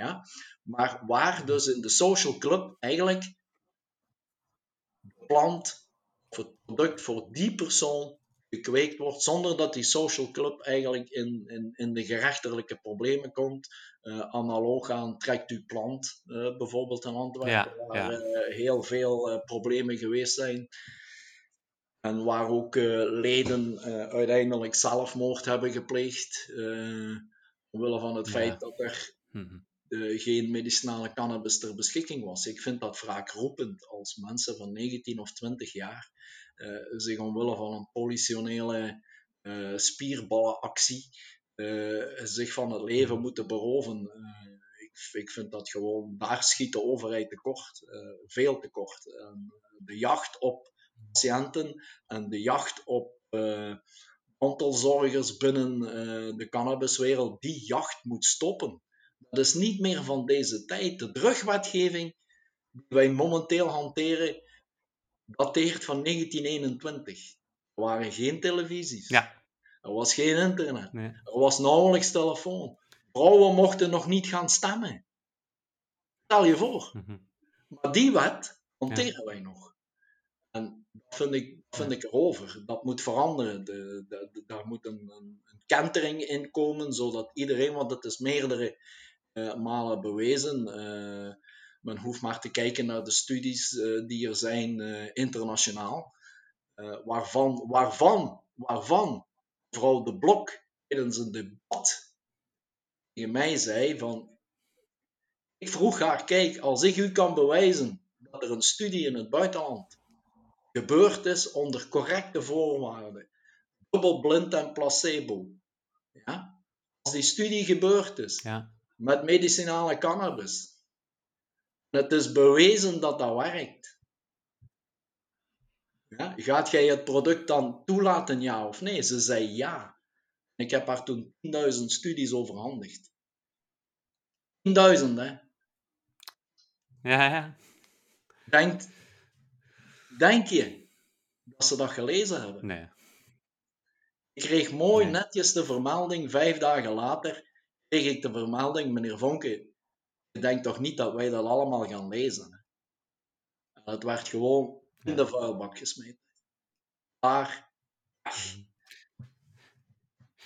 ja? Maar waar dus in de social club eigenlijk de plant of het product voor die persoon gekweekt wordt, zonder dat die social club eigenlijk in, in, in de gerechtelijke problemen komt. Uh, analoog aan trekt uw plant, uh, bijvoorbeeld in Antwerpen, ja, waar ja. Uh, heel veel problemen geweest zijn. En waar ook leden uiteindelijk zelfmoord hebben gepleegd, omwille van het ja. feit dat er mm uh, geen medicinale cannabis ter beschikking was. Ik vind dat vaak roepend als mensen van 19 of 20 jaar uh, zich omwille van een politionele uh, spierballenactie zich van het leven moeten beroven. Ik, ik, vind dat gewoon, daar schiet de overheid tekort, veel tekort. de jacht op patiënten en de jacht op mantelzorgers binnen de cannabiswereld, die jacht moet stoppen. Dat is niet meer van deze tijd. De drugwetgeving die wij momenteel hanteren, dateert van 1921. Er waren geen televisies. Ja. Er was geen internet. Er was nauwelijks telefoon. Vrouwen mochten nog niet gaan stemmen. Stel je voor. Mhm. Maar die wet hanteren wij nog. En dat vind ik, vind ik erover. Dat moet veranderen. De, de, daar moet een, een, kentering in komen, zodat iedereen, want het is meerdere malen bewezen. Uh, men hoeft maar te kijken naar de studies uh, die er zijn internationaal. waarvan, waarvan, waarvan mevrouw De Blok tijdens een debat tegen mij zei van ik vroeg haar, kijk, als ik u kan bewijzen dat er een studie in het buitenland gebeurd is onder correcte voorwaarden, dubbelblind en placebo, ja? als die studie gebeurd is, ja met medicinale cannabis. Het is bewezen dat dat werkt. Ja, gaat jij het product dan toelaten, ja of nee? Ze zei ja. Ik heb haar toen 10.000 studies overhandigd. 10.000, hè? Ja, ja. Denk, denk je dat ze dat gelezen hebben? Nee. Ik kreeg mooi netjes de vermelding vijf dagen later kreeg ik de vermelding, meneer Vonke, ik denk toch niet dat wij dat allemaal gaan lezen. Het werd gewoon in de vuilbak gesmeten. Maar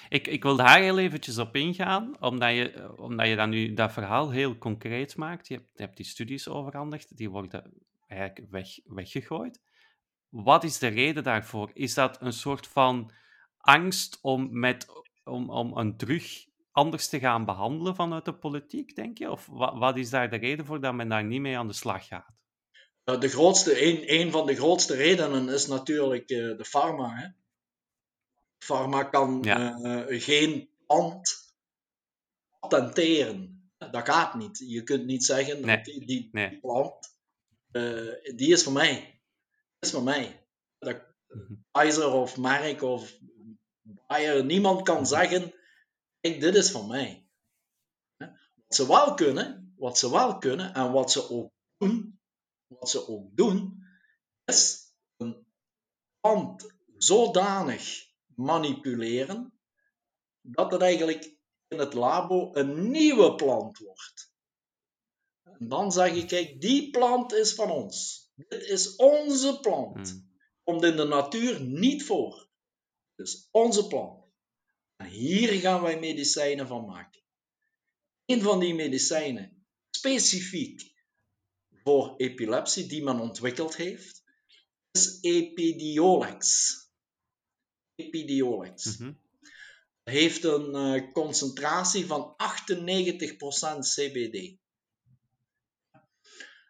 Ik, ik wil daar heel eventjes op ingaan, omdat je, omdat je dan nu dat verhaal heel concreet maakt. Je hebt, je hebt die studies overhandigd, die worden eigenlijk weg, weggegooid. Wat is de reden daarvoor? Is dat een soort van angst om, met, om, om een drug anders te gaan behandelen vanuit de politiek, denk je? Of wat, wat is daar de reden voor dat men daar niet mee aan de slag gaat? De grootste, een, een van de grootste redenen is natuurlijk uh, de pharma. Hè? Pharma kan ja. uh, geen plant patenteren. Dat gaat niet. Je kunt niet zeggen, nee. die, die, nee. die plant, uh, die is voor mij. Die is voor mij. Dat, Pfizer of Merck of Bayer, niemand kan zeggen, kijk, dit is van mij. Wat ze wel kunnen, wat ze wel kunnen en wat ze ook doen, wat ze ook doen, is een plant zodanig manipuleren dat het eigenlijk in het labo een nieuwe plant wordt. En dan zeg je, kijk, die plant is van ons. Dit is onze plant. Hmm. Komt in de natuur niet voor. Het is onze plant. En hier gaan wij medicijnen van maken. Een van die medicijnen, specifiek voor epilepsie, die men ontwikkeld heeft, is Epidiolex. Epidiolex. Mhm. Heeft een uh, concentratie van 98% CBD.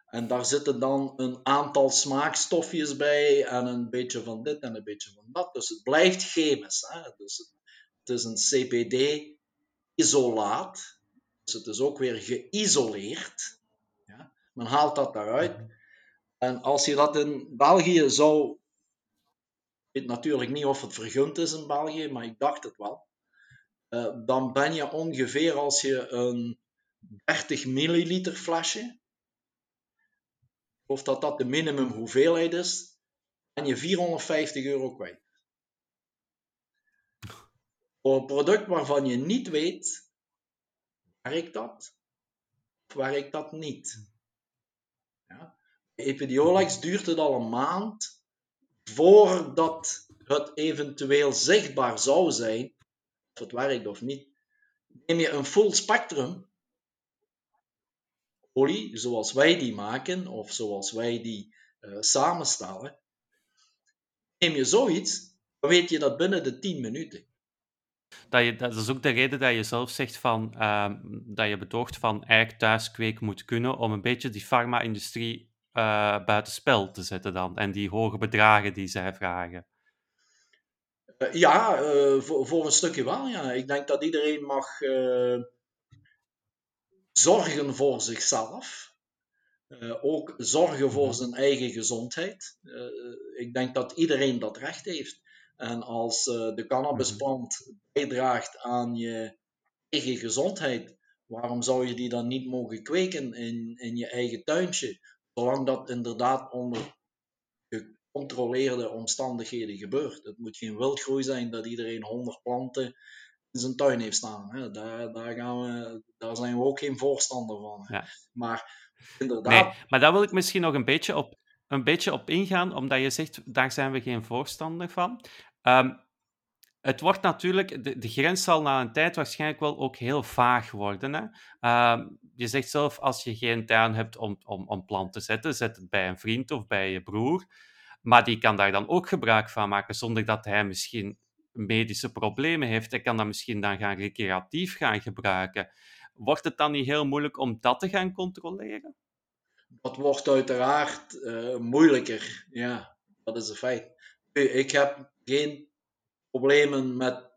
En daar zitten dan een aantal smaakstofjes bij en een beetje van dit en een beetje van dat. Dus het blijft chemisch. Hè? Dus het is een CBD-isolaat. Dus het is ook weer geïsoleerd. Ja? Men haalt dat daaruit. En als je dat in België zou. Ik weet natuurlijk niet of het vergund is in België, maar ik dacht het wel. Uh, dan ben je ongeveer als je een 30 milliliter flesje of dat dat de minimum hoeveelheid is, ben je 450 euro kwijt. Voor een product waarvan je niet weet, werkt dat of werkt dat niet. Ja. Duurt het al een maand voordat het eventueel zichtbaar zou zijn of het werkt of niet. Neem je een full spectrum, olie, zoals wij die maken, of zoals wij die uh, samenstellen, neem je zoiets, dan weet je dat binnen de 10 minuten. Dat, je, dat is ook de reden dat je zelf zegt van, uh, dat je betoogt van eigenlijk thuiskweek moet kunnen om een beetje die farma-industrie uh, buitenspel te zetten dan. En die hoge bedragen die zij vragen. Uh, ja, voor, voor, een stukje wel. Ja. Ik denk dat iedereen mag zorgen voor zichzelf. Uh, ook zorgen voor zijn eigen gezondheid. Ik denk dat iedereen dat recht heeft. En als uh, de cannabisplant bijdraagt aan je eigen gezondheid, waarom zou je die dan niet mogen kweken in, in je eigen tuintje? Zolang dat inderdaad onder gecontroleerde omstandigheden gebeurt. Het moet geen wildgroei zijn dat iedereen 100 planten in zijn tuin heeft staan. Hè. Daar, daar, gaan we, daar zijn we ook geen voorstander van. Ja. Maar inderdaad. Nee, maar daar wil ik misschien nog een beetje op, een beetje op ingaan, omdat je zegt, daar zijn we geen voorstander van. Um, het wordt natuurlijk, de, de, grens zal na een tijd waarschijnlijk wel ook heel vaag worden. Hè? Uh, je zegt zelf, als je geen tuin hebt om, om, om plant te zetten, zet het bij een vriend of bij je broer. Maar die kan daar dan ook gebruik van maken, zonder dat hij misschien medische problemen heeft. Hij kan dat misschien dan gaan recreatief gaan gebruiken. Wordt het dan niet heel moeilijk om dat te gaan controleren? Dat wordt uiteraard uh, moeilijker, ja. Dat is een feit. Ik heb geen problemen met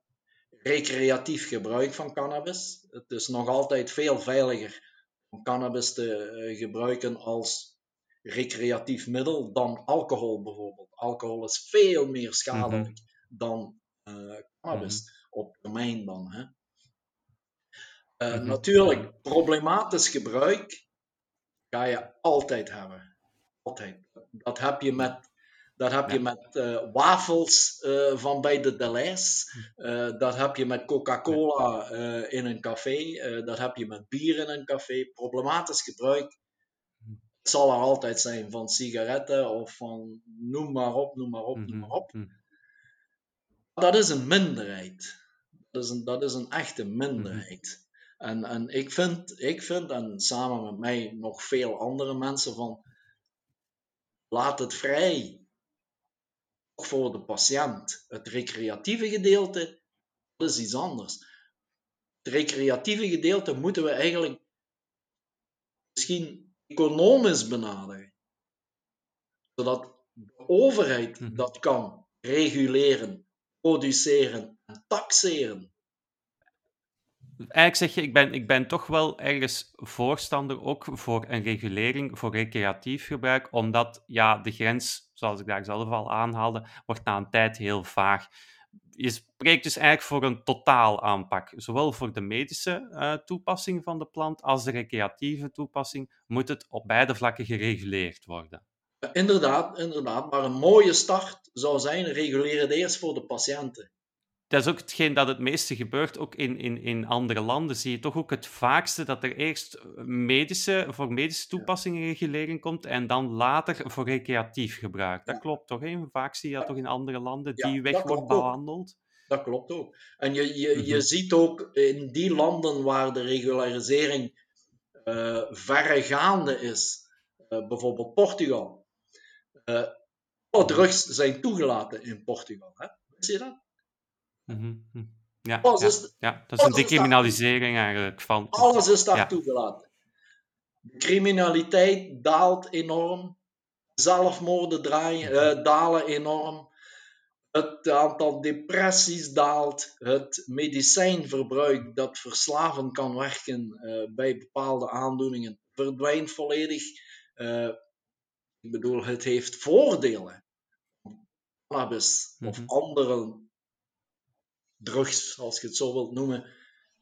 recreatief gebruik van cannabis. Het is nog altijd veel veiliger om cannabis te uh, gebruiken als recreatief middel dan alcohol bijvoorbeeld. Alcohol is veel meer schadelijk mm -hmm. dan uh, cannabis, mm -hmm. op termijn dan. Hè. Uh, mm -hmm. Natuurlijk, problematisch gebruik ga je altijd hebben. Altijd. Dat heb je met dat heb ja. je met uh, wafels uh, van bij de Deleuze. Uh, dat heb je met Coca-Cola in een café. dat heb je met bier in een café. Problematisch gebruik het zal er altijd zijn. Van sigaretten of van noem maar op, noem maar op, noem maar op. Dat is een minderheid. Dat is een, dat is een echte minderheid. En, en ik, vind, ik vind, en samen met mij nog veel andere mensen, van laat het vrij voor de patiënt. Het recreatieve gedeelte, is iets anders. Het recreatieve gedeelte moeten we eigenlijk misschien economisch benaderen. Zodat de overheid Mhm. dat kan reguleren, produceren en taxeren. Eigenlijk zeg je, ik ben, ik ben toch wel ergens voorstander ook voor een regulering voor recreatief gebruik, omdat ja, de grens, zoals ik daar zelf al aanhaalde, wordt na een tijd heel vaag. Je spreekt dus eigenlijk voor een totaal aanpak. Zowel voor de medische eh, toepassing van de plant als de recreatieve toepassing moet het op beide vlakken gereguleerd worden. Inderdaad, inderdaad. Maar een mooie start zou zijn, reguleren het eerst voor de patiënten. Dat is ook hetgeen dat het meeste gebeurt, ook in, in, in andere landen zie je toch ook het vaakste dat er eerst medische, voor medische toepassingen regulering komt en dan later voor recreatief gebruik. Dat Ja. klopt toch? Hè? Vaak zie je dat toch in andere landen, Ja, die weg wordt ook. behandeld. Dat klopt ook. En je, je, je Mhm. ziet ook in die landen waar de regularisering eh verregaande is, eh, bijvoorbeeld Portugal. eh, alle drugs zijn toegelaten in Portugal. Hè? Zie je dat? Mhm, mhm. Ja, Alles ja, is, ja, dat is een decriminalisering eigenlijk van. alles is daar Ja. toegelaten. De criminaliteit daalt enorm. Zelfmoorden draaien, eh, dalen enorm. Het aantal depressies daalt. Het medicijnverbruik dat verslavend kan werken eh, bij bepaalde aandoeningen verdwijnt volledig. Eh, ik bedoel, het heeft voordelen. Cannabis of Mhm. andere drugs, als je het zo wilt noemen,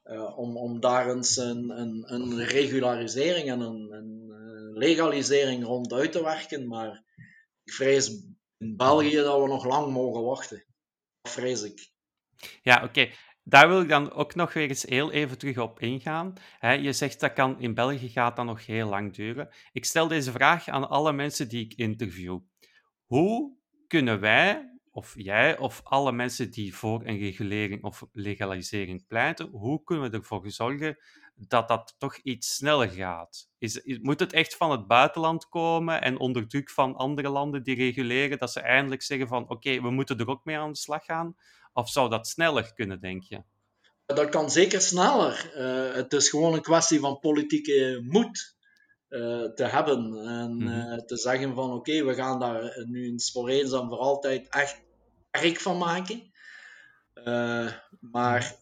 eh, om, om daar eens een, een, een regularisering en een, een legalisering rond uit te werken. Maar ik vrees in België dat we nog lang mogen wachten. Dat vrees ik. Ja, oké. Daar wil ik dan ook nog weer eens heel even terug op ingaan. Je zegt dat kan in België gaat dat nog heel lang duren. Ik stel deze vraag aan alle mensen die ik interview. Hoe kunnen wij, of jij, of alle mensen die voor een regulering of legalisering pleiten, hoe kunnen we ervoor zorgen dat dat toch iets sneller gaat? Is, moet het echt van het buitenland komen en onder druk van andere landen die reguleren, dat ze eindelijk zeggen van oké, we moeten er ook mee aan de slag gaan? Of zou dat sneller kunnen, denk je? Dat kan zeker sneller. Eh, het is gewoon een kwestie van politieke moed eh, te hebben. En Mhm. eh, te zeggen van oké, we gaan daar nu eens voor eens en voor altijd echt werk van maken. Eh, maar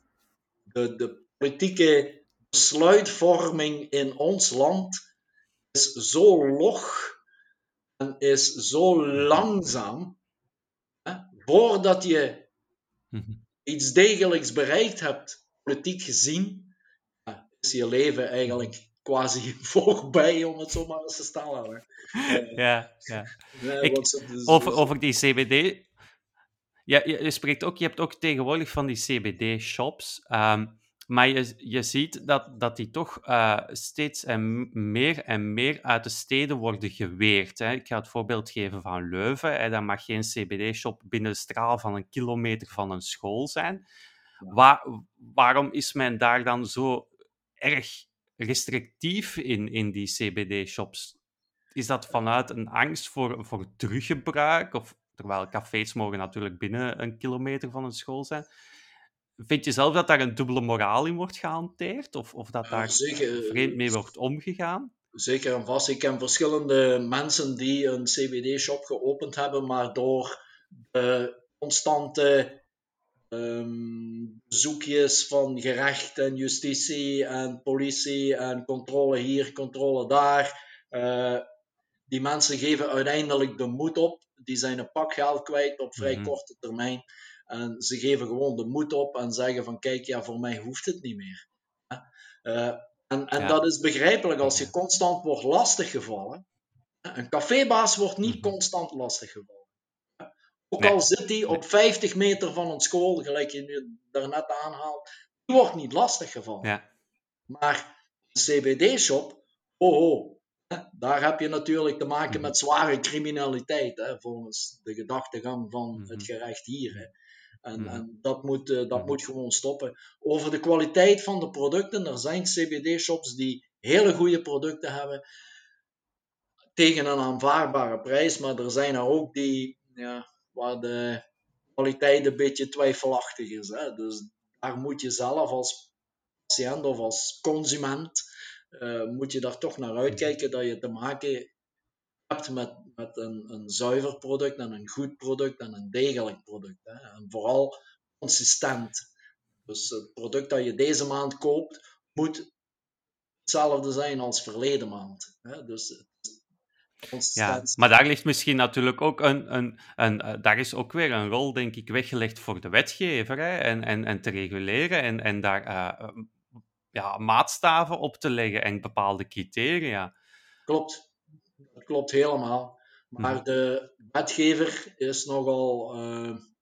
de, de politieke besluitvorming in ons land is zo log en is zo langzaam. Hè, voordat je Mhm. iets degelijks bereikt hebt, politiek gezien, ja, is je leven eigenlijk quasi voorbij, om het zo maar eens te stellen. hè. Eh, Ja, ja. nee, Ik- over die CBD. Ja, je, je spreekt ook, je hebt ook tegenwoordig van die CBD-shops. ehm, maar je, je ziet dat, dat die toch eh, steeds en meer en meer uit de steden worden geweerd. Hè. Ik ga het voorbeeld geven van Leuven. Hè. Daar mag geen CBD-shop binnen de straal van een kilometer van een school zijn. Waar, waarom is men daar dan zo erg restrictief in, in die CBD-shops? Is dat vanuit een angst voor, voor teruggebruik? Of, terwijl cafés mogen natuurlijk binnen een kilometer van een school zijn. Vind je zelf dat daar een dubbele moraal in wordt gehanteerd? Of, of dat daar zeker. vreemd mee wordt omgegaan? Zeker en vast. Ik ken verschillende mensen die een CBD-shop geopend hebben, maar door de constante ehm, bezoekjes van gerecht en justitie en politie en controle hier, controle daar. eh, die mensen geven uiteindelijk de moed op. Die zijn een pak geld kwijt op vrij Mhm. korte termijn. En ze geven gewoon de moed op en zeggen van kijk, ja, voor mij hoeft het niet meer. Eh, en en Ja. dat is begrijpelijk als je constant wordt lastiggevallen. Een cafébaas wordt niet Mhm. constant lastiggevallen. Ook Nee. al zit hij op 50 meter van een school, gelijk je nu daarnet aanhaalt, die wordt niet lastiggevallen. Ja. Maar een CBD-shop, oh, oh, daar heb je natuurlijk te maken Mhm. met zware criminaliteit, hè, volgens de gedachtegang van Mhm. het gerecht hier. Hè. En, Mhm. en dat, moet, eh, dat Mhm. moet gewoon stoppen. Over de kwaliteit van de producten, er zijn CBD-shops die hele goede producten hebben tegen een aanvaardbare prijs, maar er zijn er ook die, ja, waar de kwaliteit een beetje twijfelachtig is. Hè? Dus daar moet je zelf als patiënt of als consument, moet je daar toch naar uitkijken dat je te maken hebt met, met een, een zuiver product en een goed product en een degelijk product. Hè? En vooral consistent. Dus het product dat je deze maand koopt, moet hetzelfde zijn als verleden maand. Hè? Dus Ja, maar daar ligt misschien natuurlijk ook een, een, een, eh, daar is ook weer een rol, denk ik, weggelegd voor de wetgever hè, en, en, en te reguleren en, en daar eh, eh, ja, maatstaven op te leggen en bepaalde criteria. Klopt. Dat klopt helemaal. Maar Mhm. de wetgever is nogal eh, een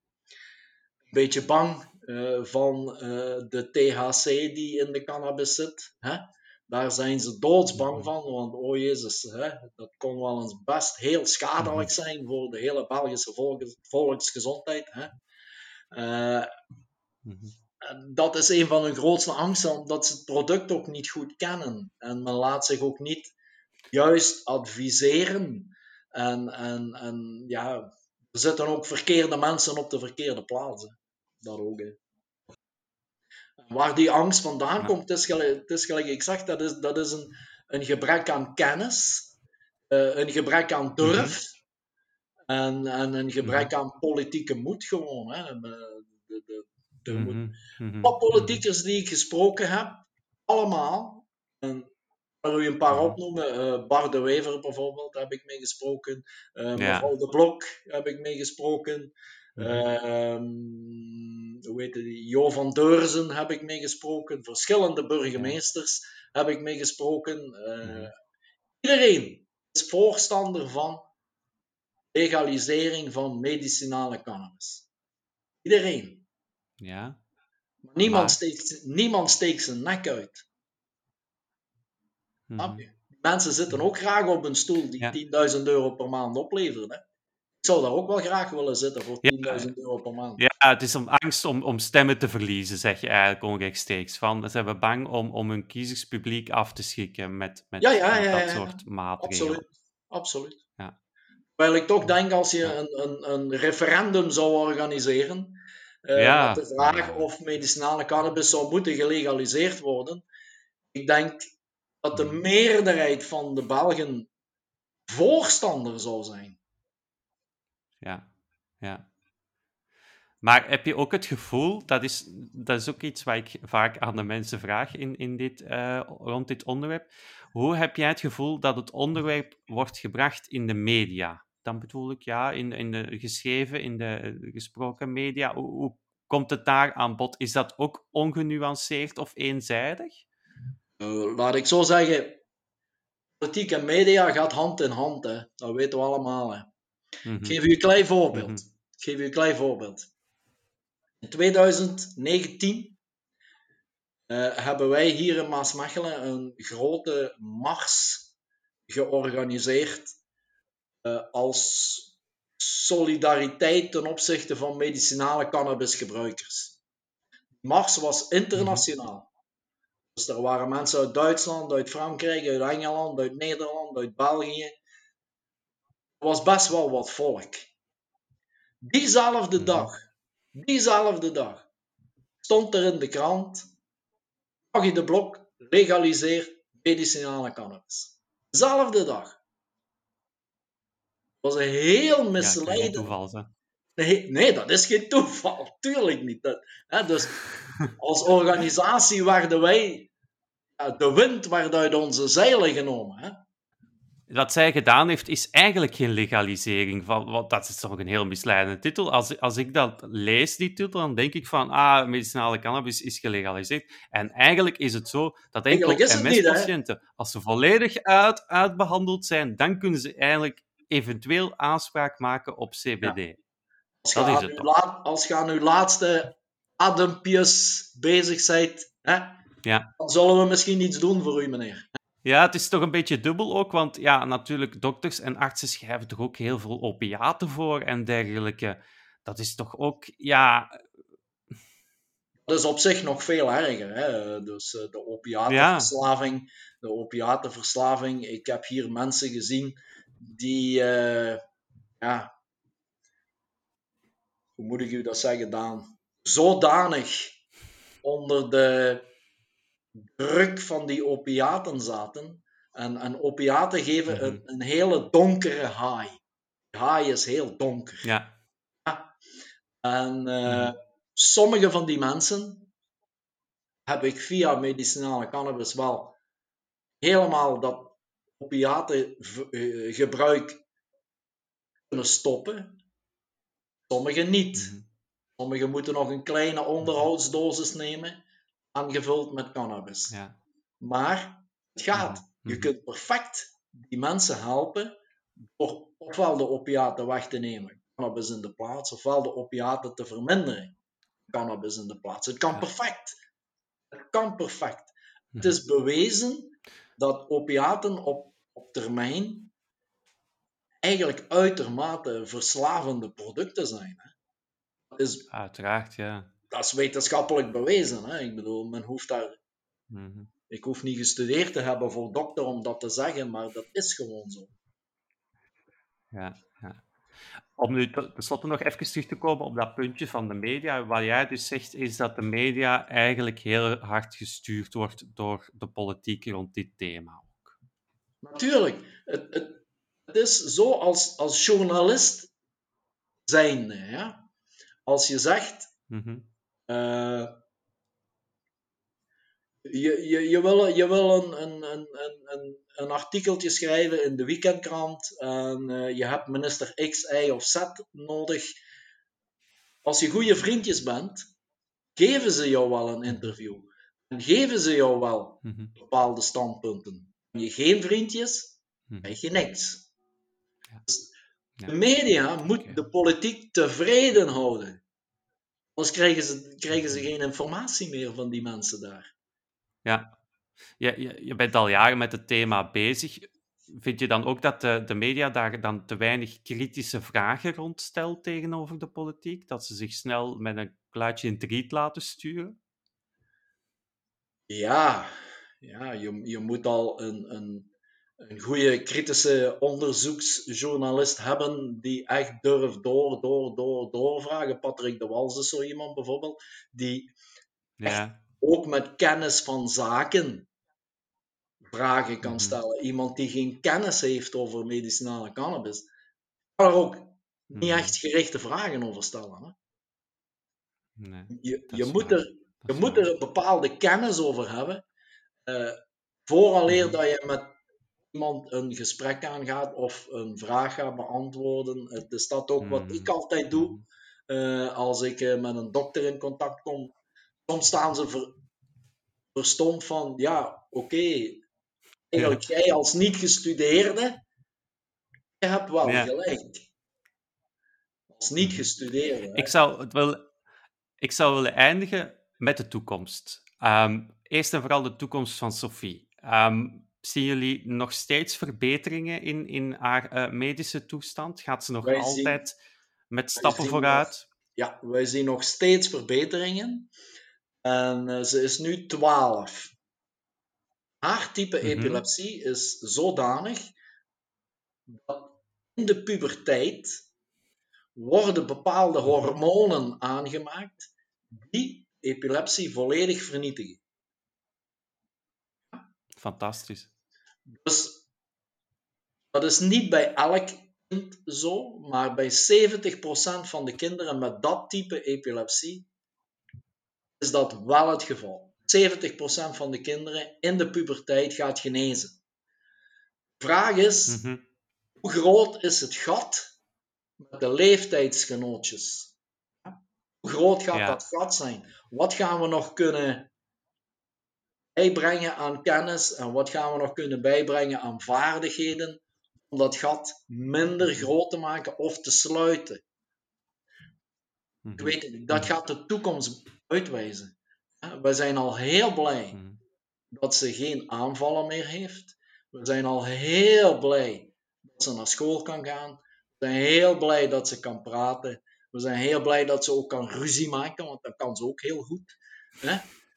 beetje bang eh, van eh, de THC die in de cannabis zit. Hè? Daar zijn ze doodsbang Mhm. van, want oh jezus, hè, dat kon wel eens best heel schadelijk Mhm. zijn voor de hele Belgische volks, volksgezondheid. Hè? Dat is een van hun grootste angsten, omdat ze het product ook niet goed kennen. En men laat zich ook niet juist adviseren. En, en, en ja, er zitten ook verkeerde mensen op de verkeerde plaatsen. Dat ook. Hè. Waar die angst vandaan Ja. komt, is gelijk, het is gelijk ik zeg, dat is, dat is een, een gebrek aan kennis, eh, een gebrek aan durf en, en een gebrek aan politieke moed gewoon. Hè. De, de, de, er moet Mhm. Mhm. politiekers die ik gesproken heb, allemaal, en wil u een paar Mhm. opnoemen, eh Bart de Wever bijvoorbeeld, heb ik mee gesproken, Ja. mevrouw De Blok heb ik mee gesproken. Ehm, hoe heet die? Jo van Deurzen heb ik mee gesproken, verschillende burgemeesters heb ik mee gesproken. Eh. Iedereen is voorstander van legalisering van medicinale cannabis. Iedereen. Ja. Maar niemand, Maar- steekt, niemand steekt zijn nek uit. Mhm. Mensen zitten ook graag op een stoel die Ja. 10.000 euro per maand oplevert. Hè? Ik zou daar ook wel graag willen zitten voor Ja. 10.000 euro per maand. Ja, het is om angst om, om stemmen te verliezen, zeg je eigenlijk onrechtstreeks. Van, ze hebben bang om, om hun kiezerspubliek af te schrikken met, met, Ja, dat soort maatregelen. Absoluut. Absoluut. Ja. Terwijl ik toch denk als je een, een, een referendum zou organiseren Ja. met de vraag Ja. of medicinale cannabis zou moeten gelegaliseerd worden, ik denk dat de meerderheid van de Belgen voorstander zou zijn. Ja, ja. Maar heb je ook het gevoel, dat is, dat is ook iets wat ik vaak aan de mensen vraag in, in dit, eh, rond dit onderwerp. Hoe heb jij het gevoel dat het onderwerp wordt gebracht in de media? Dan bedoel ik ja, in, in de geschreven, in de eh, gesproken media. Hoe, hoe komt het daar aan bod? Is dat ook ongenuanceerd of eenzijdig? Eh, laat ik zo zeggen, politiek en media gaat hand in hand. Hè. Dat weten we allemaal. Hè. Mhm. Ik geef u een klein voorbeeld. Mhm. Ik geef u een klein voorbeeld. In 2019 eh, hebben wij hier in Maasmechelen een grote mars georganiseerd als solidariteit ten opzichte van medicinale cannabisgebruikers. De mars was internationaal. Dus er waren mensen uit Duitsland, uit Frankrijk, uit Engeland, uit Nederland, uit België. Er was best wel wat volk. Diezelfde Mhm. dag, diezelfde dag, stond er in de krant, Maggie de Blok legaliseert medicinale cannabis. Dezelfde dag. Was een heel Ja, misleidend. toeval zijn. Nee, nee, dat is geen toeval. Tuurlijk niet. Dat, hè, dus als organisatie werden wij, ja, de wind werd uit onze zeilen genomen. Hè? Wat zij gedaan heeft, is eigenlijk geen legalisering van. Want dat is toch een heel misleidende titel. Als, als ik dat lees, die titel, dan denk ik van. Ah, medicinale cannabis is gelegaliseerd. En eigenlijk is het zo dat enkel hè? MS-patiënten, als ze volledig uit, uitbehandeld zijn, dan kunnen ze eigenlijk eventueel aanspraak maken op CBD. Als, Dat je is aan het laat- als je aan uw laatste adempjes bezig bent, hè, Ja. dan zullen we misschien iets doen voor u, meneer. Ja, het is toch een beetje dubbel ook, want ja, natuurlijk, dokters en artsen schrijven toch ook heel veel opiaten voor en dergelijke. Dat is toch ook, ja, Dat is op zich nog veel erger. Hè? Dus uh, de opiatenverslaving, de opiatenverslaving. Ik heb hier mensen gezien die, uh, ja, hoe moet ik u dat zeggen, Daan? Zodanig onder de druk van die opiaten zaten. En, en opiaten geven Mhm. een, een hele donkere high. Die high is heel donker. Ja. En eh, sommige van die mensen heb ik via medicinale cannabis wel helemaal dat opiatengebruik kunnen stoppen. Sommigen niet. Mhm. Sommigen moeten nog een kleine onderhoudsdosis nemen, aangevuld met cannabis. Ja. Maar het gaat. Mhm. Je Mhm. kunt perfect die mensen helpen door ofwel de opiaten weg te nemen, cannabis in de plaats, ofwel de opiaten te verminderen, cannabis in de plaats. Het kan perfect. Het kan perfect. Het Mhm. is bewezen dat opiaten op, op termijn eigenlijk uitermate verslavende producten zijn. Hè. Dat, is, Uiteraard, ja. dat is wetenschappelijk bewezen. Hè. Ik bedoel, men hoeft daar Mhm. Ik hoef niet gestudeerd te hebben voor dokter om dat te zeggen, maar dat is gewoon zo. Ja, ja. Om nu te- tenslotte nog even terug te komen op dat puntje van de media. Wat jij dus zegt, is dat de media eigenlijk heel hard gestuurd wordt door de politiek rond dit thema. Natuurlijk, het, het, het is zo als, als journalist zijnde. Ja? Als je zegt, Mhm. eh, je, je, je wil, je wil een, een, een, een, een, een artikeltje schrijven in de weekendkrant en eh, je hebt minister X, Y of Z nodig. Als je goede vriendjes bent, geven ze jou wel een interview. En geven ze jou wel Mhm. bepaalde standpunten. Je geen vriendjes, krijg je niks. Ja. Dus Ja. de media moet de politiek tevreden houden. Anders krijgen ze, krijgen ze geen informatie meer van die mensen daar. Ja. Je, je, je bent al jaren met het thema bezig. Vind je dan ook dat de, de media daar dan te weinig kritische vragen rond stelt tegenover de politiek? Dat ze zich snel met een kluitje in het riet laten sturen? Ja, ja je, je moet al een, een, een goede kritische onderzoeksjournalist hebben die echt durft door, door, door, doorvragen. Patrick de Wals is zo iemand bijvoorbeeld, die Ja. ook met kennis van zaken vragen kan Mhm. stellen. Iemand die geen kennis heeft over medicinale cannabis, kan er ook niet Mhm. echt gerichte vragen over stellen. Hè? Nee, Je, je moet waar. er je moet waar. er een bepaalde kennis over hebben, vooraleer Mhm. dat je met iemand een gesprek aangaat of een vraag gaat beantwoorden. Het is dat ook wat Mhm. ik altijd doe Mhm. eh, als ik eh, met een dokter in contact kom. Soms staan ze ver, verstomd van, ja, oké, eigenlijk jij als niet-gestudeerde, je hebt wel Ja. gelijk. Als niet-gestudeerde. hè. Ik zou, het wel, ik zou willen eindigen met de toekomst. Ehm, eerst en vooral de toekomst van Sophie. Ehm, zien jullie nog steeds verbeteringen in, in haar eh, medische toestand? Gaat ze nog Wij zien- altijd met stappen vooruit? Ja, wij zien nog steeds verbeteringen. En eh, ze is nu 12. Haar type Mhm. epilepsie is zodanig dat in de puberteit worden bepaalde hormonen aangemaakt die epilepsie volledig vernietigen. Fantastisch. Dus dat is niet bij elk kind zo, maar bij 70% van de kinderen met dat type epilepsie is dat wel het geval. 70% van de kinderen in de puberteit gaat genezen. De vraag is, Mhm. hoe groot is het gat met de leeftijdsgenootjes? Hoe groot gaat Ja. dat gat zijn? Wat gaan we nog kunnen bijbrengen aan kennis en wat gaan we nog kunnen bijbrengen aan vaardigheden om dat gat minder groot te maken of te sluiten? Ik Mhm. weet het niet, dat gaat de toekomst uitwijzen. We zijn al heel blij Mhm. dat ze geen aanvallen meer heeft. We zijn al heel blij dat ze naar school kan gaan. We zijn heel blij dat ze kan praten. We zijn heel blij dat ze ook kan ruzie maken, want dat kan ze ook heel goed.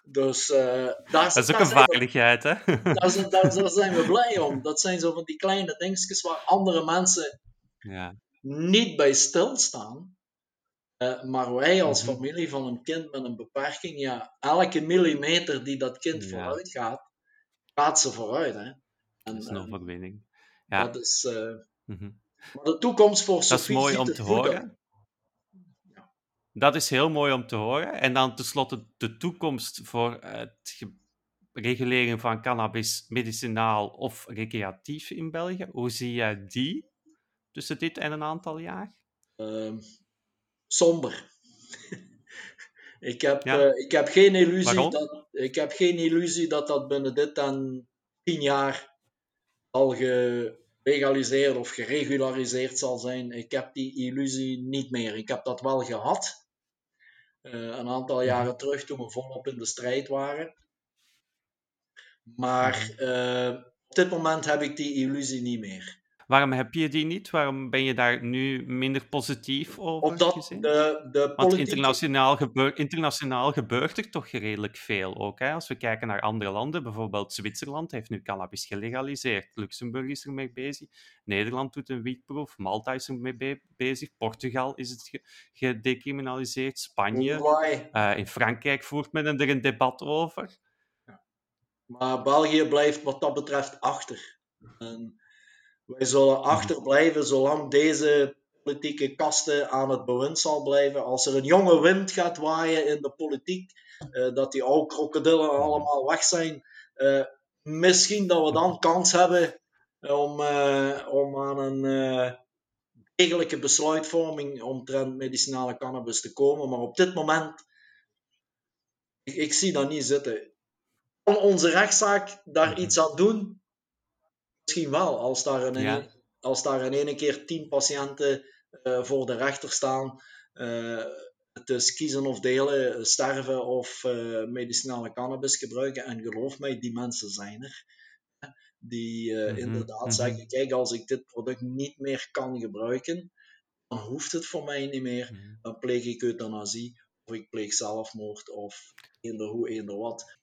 Dus uh, daar, dat is ook een vaardigheid, hè? Daar, daar, daar, zijn we blij om. Dat zijn zo van die kleine dingetjes waar andere mensen ja. niet bij stilstaan. Uh, maar wij als mhm. familie van een kind met een beperking, ja, elke millimeter die dat kind ja. vooruit gaat, gaat ze vooruit. Hè? En, dat is een overwinning. Ja. Dat is, uh, mm -hmm. Maar de toekomst voor Sophie Dat is mooi om te horen. Dat is heel mooi om te horen. En dan tenslotte de toekomst voor het reguleren van cannabis medicinaal of recreatief in België. Hoe zie jij die tussen dit en een aantal jaar? Uh, somber. ik, heb, ja. uh, ik, heb geen illusie dat, ik heb geen illusie dat dat binnen dit en tien jaar al gelegaliseerd of geregulariseerd zal zijn. Ik heb die illusie niet meer. Ik heb dat wel gehad. Uh, een aantal jaren terug toen we volop in de strijd waren. Maar uh, op dit moment heb ik die illusie niet meer. Waarom heb je die niet? Waarom ben je daar nu minder positief over? Omdat gezien? de, de Want internationaal, gebeur, internationaal gebeurt er toch redelijk veel ook. Hè? Als we kijken naar andere landen, bijvoorbeeld Zwitserland heeft nu cannabis gelegaliseerd. Luxemburg is ermee bezig. Nederland doet een wietproef. Malta is ermee be bezig. Portugal is het gedecriminaliseerd. Spanje. Uh, in Frankrijk voert men er een debat over. Ja. Maar België blijft wat dat betreft achter. En wij zullen achterblijven zolang deze politieke kasten aan het bewind zal blijven. Als er een jonge wind gaat waaien in de politiek, uh, dat die oude krokodillen allemaal weg zijn, uh, misschien dat we dan kans hebben om, uh, om aan een degelijke besluitvorming omtrent medicinale cannabis te komen. Maar op dit moment, ik, ik zie dat niet zitten. Kan onze rechtszaak daar mhm. iets aan doen? Misschien wel. Als daar in, ja. als daar in ene keer tien patiënten uh, voor de rechter staan, uh, het is kiezen of delen, sterven of uh, medicinale cannabis gebruiken. En geloof mij, die mensen zijn er. Die mm -hmm. inderdaad -hmm. zeggen: kijk, als ik dit product niet meer kan gebruiken, dan hoeft het voor mij niet meer. Mm -hmm. Dan pleeg ik euthanasie, of ik pleeg zelfmoord, of eender hoe, eender wat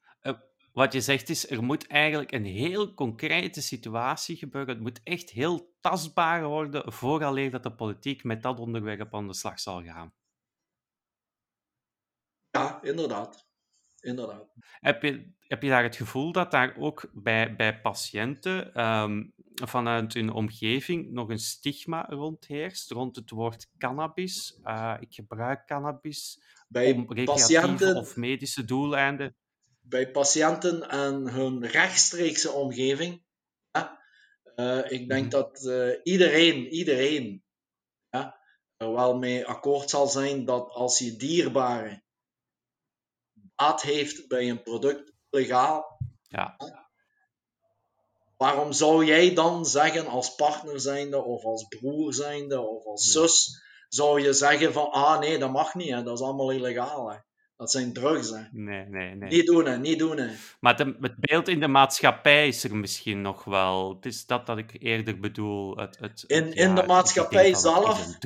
wat je zegt is, er moet eigenlijk een heel concrete situatie gebeuren. Het moet echt heel tastbaar worden vooraleer dat de politiek met dat onderwerp aan de slag zal gaan. Ja, inderdaad. inderdaad. Heb, je, heb je daar het gevoel dat daar ook bij, bij patiënten um, vanuit hun omgeving nog een stigma rond heerst, rond het woord cannabis? Uh, ik gebruik cannabis bij om recreatieve patiënten... of medische doeleinden bij patiënten en hun rechtstreekse omgeving. Ja, uh, ik denk mhm. dat uh, iedereen, iedereen ja, er wel mee akkoord zal zijn dat als je dierbare baat heeft bij een product legaal, ja. waarom zou jij dan zeggen als partner zijnde of als broer zijnde of als zus, zou je zeggen van ah nee, dat mag niet, hè, dat is allemaal illegaal. Hè. Dat zijn drugs, hè. Nee, nee, nee. Niet doen, hè. Niet doen, hè. Maar het beeld in de maatschappij is er misschien nog wel. Het is dat dat ik eerder bedoel. Het, het, in, in de maatschappij zelf,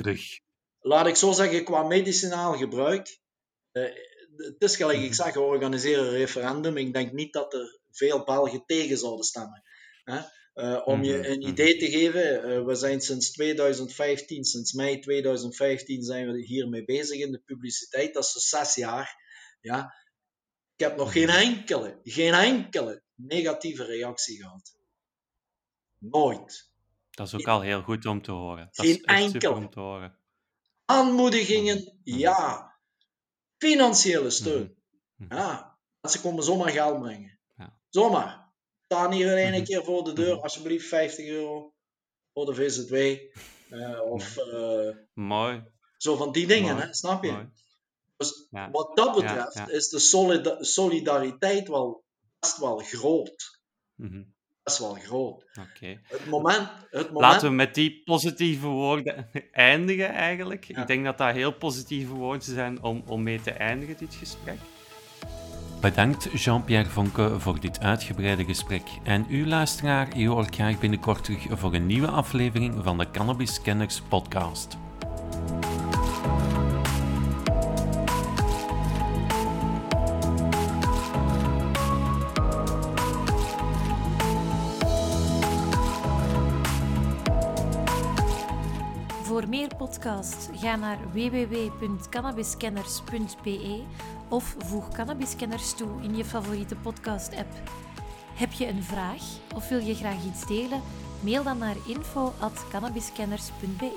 laat ik zo zeggen, qua medicinaal gebruik, uh, het is gelijk ik mhm. zeg, we organiseren een referendum. Ik denk niet dat er veel Belgen tegen zouden stemmen. Hè? Uh, om je mhm, een mhm. idee te geven, uh, we zijn sinds 2015, sinds mei 2015 zijn we hiermee bezig in de publiciteit. Dat is dus zes jaar. Ja. Ik heb nog geen enkele, geen enkele negatieve reactie gehad. Nooit. Dat is ook al heel goed om te horen. Dat geen enkele. om te horen. Aanmoedigingen, ja. Financiële steun. Ja. Mensen komen zomaar geld brengen. Ja. Zomaar staan hier in één keer voor de deur, alsjeblieft 50 euro voor de VZW. Uh, of uh, Mooi. zo van die dingen, hè, snap je? Mooi. Dus ja. wat dat betreft ja, ja. is de solida solidariteit wel best wel groot. Mm -hmm. Best wel groot. Okay. Het, moment, het moment... Laten we met die positieve woorden eindigen eigenlijk. Ik denk dat dat heel positieve woorden zijn om, om mee te eindigen, dit gesprek. Bedankt Jean-Pierre Vonke voor dit uitgebreide gesprek. En u luisteraar, u hoort graag binnenkort terug voor een nieuwe aflevering van de Cannabis Kenners podcast. Meer podcasts ga naar www.cannabiscanners.be of voeg Cannabiscanners toe in je favoriete podcast-app. Heb je een vraag of wil je graag iets delen? Mail dan naar info.cannabiscanners.be.